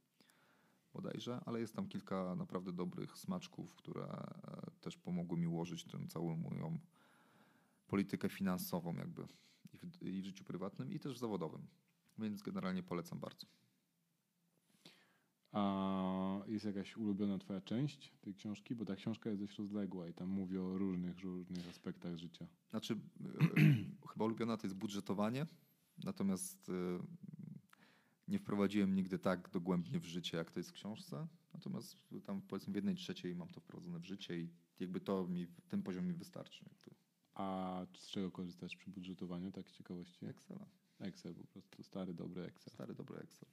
bodajże, ale jest tam kilka naprawdę dobrych smaczków, które e, też pomogły mi ułożyć tę całą moją politykę finansową jakby i w, i w życiu prywatnym i też w zawodowym. Więc generalnie polecam bardzo. A jest jakaś ulubiona twoja część tej książki? Bo ta książka jest dość rozległa i tam mówi o różnych, różnych aspektach życia. Znaczy, chyba ulubiona to jest budżetowanie, natomiast y, nie wprowadziłem nigdy tak dogłębnie w życie, jak to jest w książce. Natomiast tam powiedzmy w jednej trzeciej mam to wprowadzone w życie i jakby to mi, ten poziom mi wystarczy. Jakby. A z czego korzystasz przy budżetowaniu, tak z ciekawości? Excela. Excel po prostu, stary, dobry Excel. Stary, dobry Excel.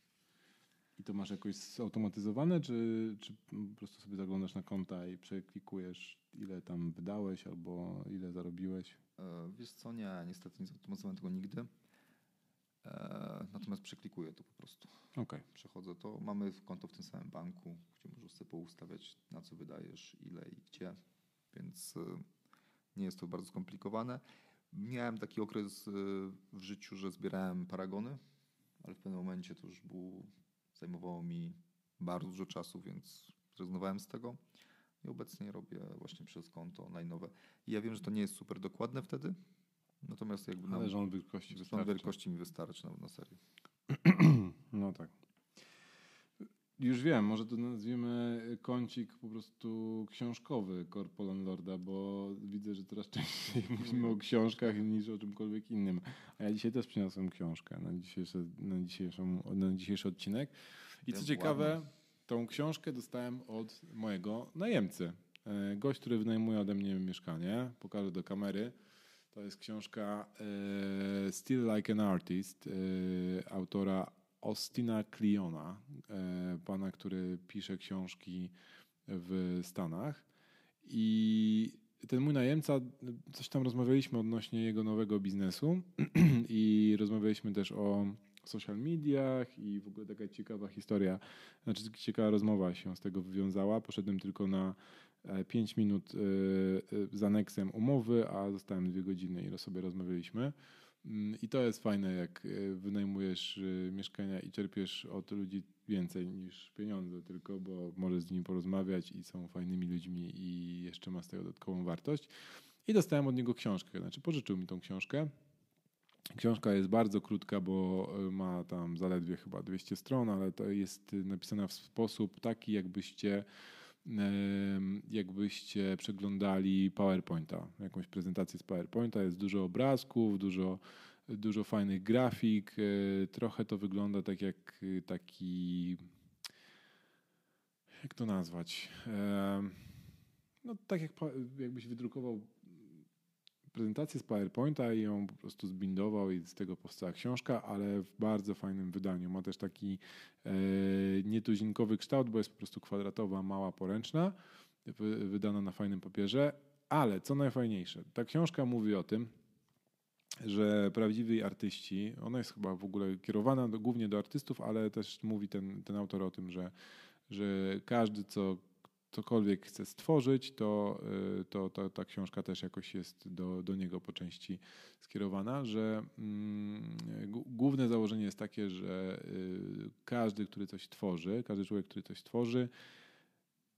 I to masz jakoś zautomatyzowane, czy, czy po prostu sobie zaglądasz na konta i przeklikujesz, ile tam wydałeś albo ile zarobiłeś? E, wiesz co, nie, niestety nie zautomatyzowałem tego nigdy. E, natomiast przeklikuję to po prostu. Okay. Przechodzę to. Mamy konto w tym samym banku, gdzie możesz sobie poustawiać, na co wydajesz, ile i gdzie. Więc e, nie jest to bardzo skomplikowane. Miałem taki okres w życiu, że zbierałem paragony, ale w pewnym momencie to już było, zajmowało mi bardzo dużo czasu, więc zrezygnowałem z tego. I obecnie robię właśnie przez konto najnowe. I ja wiem, że to nie jest super dokładne wtedy, natomiast jakby... Ale rząd wielkości wystarczy. Wielkości mi wystarczy na, na serię. No tak. Już wiem, może to nazwiemy kącik po prostu książkowy Corpo Landlorda, bo widzę, że coraz częściej mówimy o książkach niż o czymkolwiek innym. A ja dzisiaj też przyniosłem książkę na dzisiejszy, na dzisiejszą, na dzisiejszy odcinek. I co ciekawe, tą książkę dostałem od mojego najemcy. E, gość, który wynajmuje ode mnie mieszkanie. Pokażę do kamery. To jest książka e, Still Like an Artist e, autora Austina Cliona, e, pana, który pisze książki w Stanach. I ten mój najemca, coś tam rozmawialiśmy odnośnie jego nowego biznesu i rozmawialiśmy też o social mediach i w ogóle taka ciekawa historia, znaczy ciekawa rozmowa się z tego wywiązała. Poszedłem tylko na 5 e, minut e, z aneksem umowy, a zostałem dwie godziny i sobie rozmawialiśmy. Mm, I to jest fajne, jak wynajmujesz mieszkania i czerpiesz od ludzi więcej niż pieniądze tylko, bo możesz z nimi porozmawiać i są fajnymi ludźmi i jeszcze ma z tego dodatkową wartość. I dostałem od niego książkę, znaczy pożyczył mi tą książkę. Książka jest bardzo krótka, bo ma tam zaledwie chyba 200 stron, ale to jest napisana w sposób taki, jakbyście jakbyście przeglądali PowerPointa, jakąś prezentację z PowerPointa. Jest dużo obrazków, dużo, dużo fajnych grafik. E, trochę to wygląda tak jak taki. Jak to nazwać? No, tak jak, jakbyś wydrukował prezentację z PowerPointa i ją po prostu zbindował i z tego powstała książka, ale w bardzo fajnym wydaniu. Ma też taki e, nietuzinkowy kształt, bo jest po prostu kwadratowa, mała, poręczna, wydana na fajnym papierze. Ale co najfajniejsze, ta książka mówi o tym, że prawdziwi artyści, ona jest chyba w ogóle kierowana do, głównie do artystów, ale też mówi ten, ten autor o tym, że, że każdy, co cokolwiek chce stworzyć, to, y, to, to, ta książka też jakoś jest do, do niego po części skierowana, że mm, główne założenie jest takie, że y, każdy, który coś tworzy, każdy człowiek, który coś tworzy,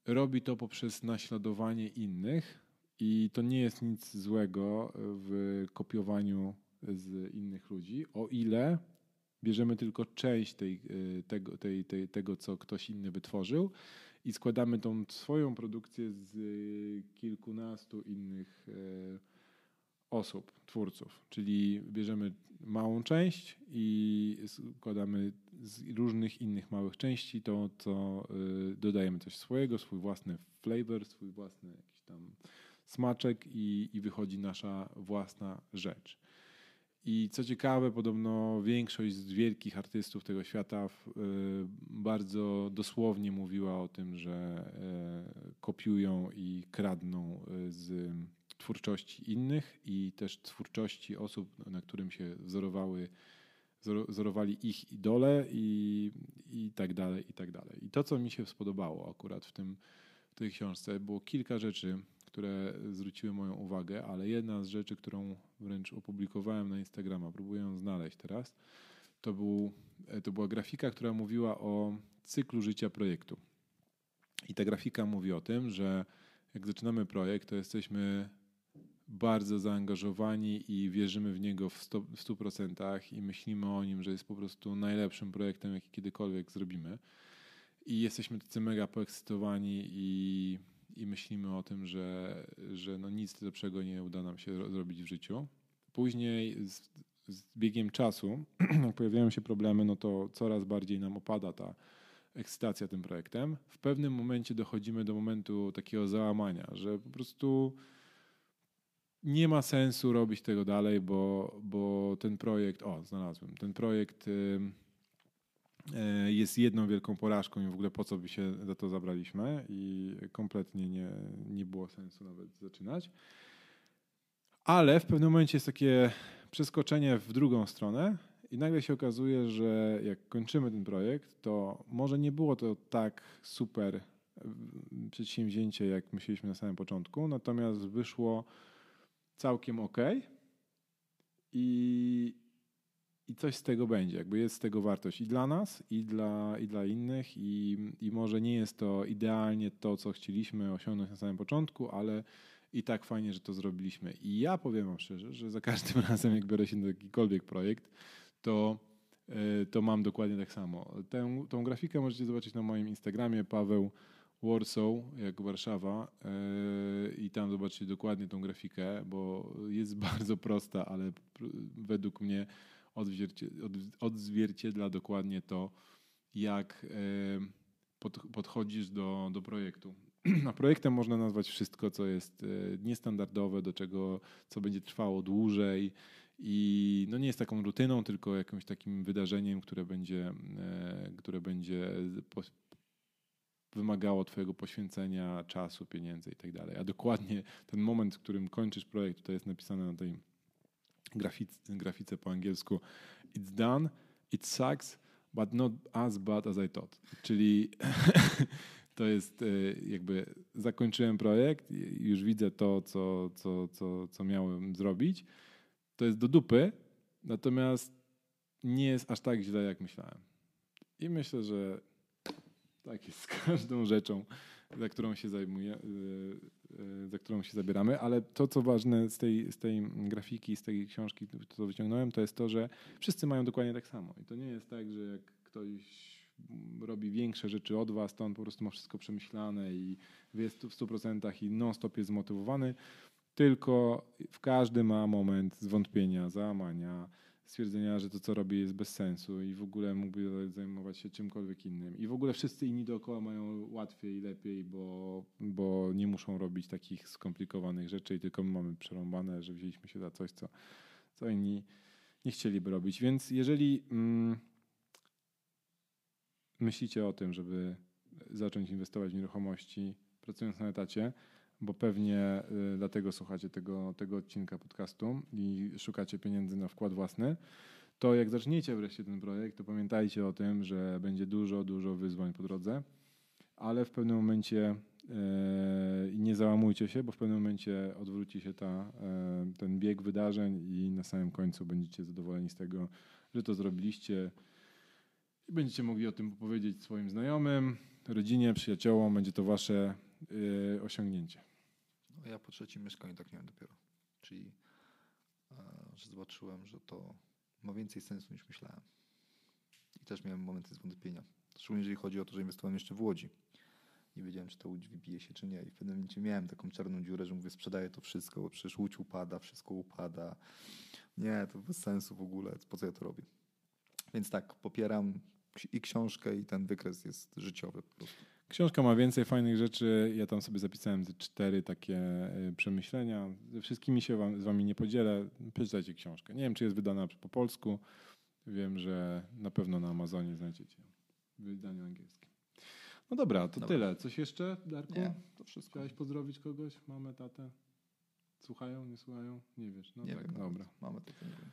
robi to poprzez naśladowanie innych i to nie jest nic złego w kopiowaniu z innych ludzi, o ile bierzemy tylko część tej, y, tego, tej, tej, tego, co ktoś inny wytworzył i składamy tą swoją produkcję z y, kilkunastu innych e, osób, twórców. Czyli bierzemy małą część i składamy z różnych innych małych części to, co y, dodajemy coś swojego, swój własny flavor, swój własny jakiś tam smaczek i, i wychodzi nasza własna rzecz. I co ciekawe, podobno większość z wielkich artystów tego świata y, bardzo dosłownie mówiła o tym, że y, kopiują i kradną y, z twórczości innych i też twórczości osób, na którym się wzorowały, wzorowali ich idole i, i tak dalej, i tak dalej. I to, co mi się spodobało akurat w, tym, w tej książce, było kilka rzeczy, które zwróciły moją uwagę, ale jedna z rzeczy, którą wręcz opublikowałem na Instagrama, próbuję ją znaleźć teraz, to, był, e, to była grafika, która mówiła o cyklu życia projektu. I ta grafika mówi o tym, że jak zaczynamy projekt, to jesteśmy bardzo zaangażowani i wierzymy w niego w 100%, w 100% i myślimy o nim, że jest po prostu najlepszym projektem, jaki kiedykolwiek zrobimy. I jesteśmy tacy mega poekscytowani i i myślimy o tym, że, że no nic lepszego nie uda nam się zrobić w życiu. Później z, z biegiem czasu, jak pojawiają się problemy, no to coraz bardziej nam opada ta ekscytacja tym projektem. W pewnym momencie dochodzimy do momentu takiego załamania, że po prostu nie ma sensu robić tego dalej, bo, bo ten projekt, o, znalazłem, ten projekt. Yy, jest jedną wielką porażką i w ogóle po co by się za to zabraliśmy i kompletnie nie, nie było sensu nawet zaczynać. Ale w pewnym momencie jest takie przeskoczenie w drugą stronę i nagle się okazuje, że jak kończymy ten projekt, to może nie było to tak super przedsięwzięcie, jak myśleliśmy na samym początku, natomiast wyszło całkiem ok. I, i coś z tego będzie, jakby jest z tego wartość i dla nas, i dla, i dla innych, i, i może nie jest to idealnie to, co chcieliśmy osiągnąć na samym początku, ale i tak fajnie, że to zrobiliśmy. I ja powiem Wam szczerze, że za każdym razem, jak biorę się na jakikolwiek projekt, to, e, to mam dokładnie tak samo. Tę, tą grafikę możecie zobaczyć na moim Instagramie, Paweł Warsaw, jak Warszawa, yy, i tam zobaczycie dokładnie tą grafikę, bo jest bardzo prosta, ale według mnie odzwierciedla dokładnie to, jak e, podchodzisz do, do projektu. A projektem można nazwać wszystko, co jest e, niestandardowe, do czego, co będzie trwało dłużej i no nie jest taką rutyną, tylko jakimś takim wydarzeniem, które będzie, e, które będzie wymagało Twojego poświęcenia czasu, pieniędzy i tak. A dokładnie ten moment, w którym kończysz projekt, to jest napisane na tej grafice, grafice po angielsku It's done, it sucks, but not as bad as I thought. Czyli to jest e, jakby zakończyłem projekt, już widzę to, co, co, co, co miałem zrobić. To jest do dupy, natomiast nie jest aż tak źle, jak myślałem. I myślę, że tak jest z każdą rzeczą, za którą się zajmuje, e, e, za którą się zabieramy, ale to, co ważne z tej, z tej grafiki, z tej książki, co wyciągnąłem, to jest to, że wszyscy mają dokładnie tak samo. I to nie jest tak, że jak ktoś robi większe rzeczy od was, to on po prostu ma wszystko przemyślane i jest w 100% i non-stop jest zmotywowany, tylko w każdy ma moment zwątpienia, załamania, stwierdzenia, że to, co robi, jest bez sensu i w ogóle mógłby zajmować się czymkolwiek innym. I w ogóle wszyscy inni dookoła mają łatwiej i lepiej, bo, bo nie muszą robić takich skomplikowanych rzeczy i tylko my mamy przerąbane, że wzięliśmy się za coś, co, co inni nie chcieliby robić. Więc jeżeli mm, myślicie o tym, żeby zacząć inwestować w nieruchomości pracując na etacie, bo pewnie y, dlatego słuchacie tego, tego odcinka podcastu i szukacie pieniędzy na wkład własny, to jak zaczniecie wreszcie ten projekt, to pamiętajcie o tym, że będzie dużo, dużo wyzwań po drodze, ale w pewnym momencie y, nie załamujcie się, bo w pewnym momencie odwróci się ta, y, ten bieg wydarzeń i na samym końcu będziecie zadowoleni z tego, że to zrobiliście i będziecie mogli o tym opowiedzieć swoim znajomym, rodzinie, przyjaciołom. Będzie to wasze osiągnięcie. No ja po trzecim mieszkaniu tak miałem dopiero. Czyli, e, że zobaczyłem, że to ma więcej sensu niż myślałem. I też miałem momenty zwątpienia. Szczególnie jeżeli chodzi o to, że inwestowałem jeszcze w Łodzi. Nie wiedziałem, czy ta Łódź wybije się, czy nie. I w pewnym momencie miałem taką czarną dziurę, że mówię, sprzedaję to wszystko, bo przecież Łódź upada, wszystko upada. Nie, to bez sensu w ogóle. Po co ja to robię? Więc tak, popieram i książkę, i ten wykres jest życiowy po prostu. Książka ma więcej fajnych rzeczy. Ja tam sobie zapisałem te cztery takie e, przemyślenia. Ze wszystkimi się wam, z wami nie podzielę. Przeczytajcie książkę. Nie wiem, czy jest wydana po polsku. Wiem, że na pewno na Amazonie znajdziecie w wydaniu angielskim. No dobra, to dobra. tyle. Coś jeszcze, Darku? Nie, to wszystko. Chciałeś pozdrowić kogoś? Mamę, tatę? Słuchają, nie słuchają? Nie wiesz. No nie tak, wiem. Dobra. Mamy to, nie wiem.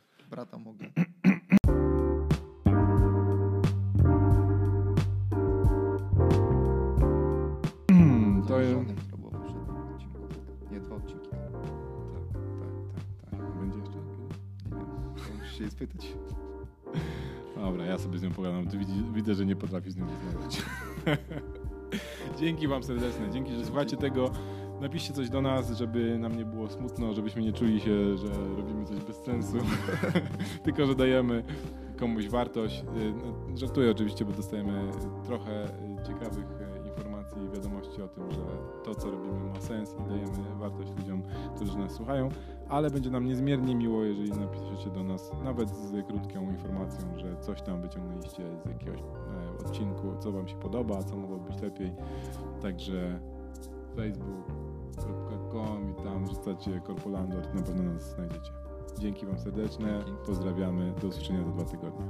Brata mogę. spytać. Dobra, ja sobie z nią pogadam. Widzę, że nie potrafisz z nią rozmawiać. Dzięki wam serdeczne. Dzięki, że słuchacie tego. Napiszcie coś do nas, żeby nam nie było smutno, żebyśmy nie czuli się, że robimy coś bez sensu, tylko że dajemy komuś wartość. Y, no, żartuję oczywiście, bo dostajemy trochę ciekawych informacji i wiadomości o tym, że to, co robimy ma sens i dajemy wartość ludziom, którzy nas słuchają ale będzie nam niezmiernie miło, jeżeli napiszecie do nas nawet z krótką informacją, że coś tam wyciągnęliście z jakiegoś e, odcinku, co Wam się podoba, co mogłoby być lepiej. Także facebook.com i tam rzucacie Korpolandor, na pewno nas znajdziecie. Dzięki Wam serdeczne, Dzięki. pozdrawiamy, do usłyszenia za dwa tygodnie.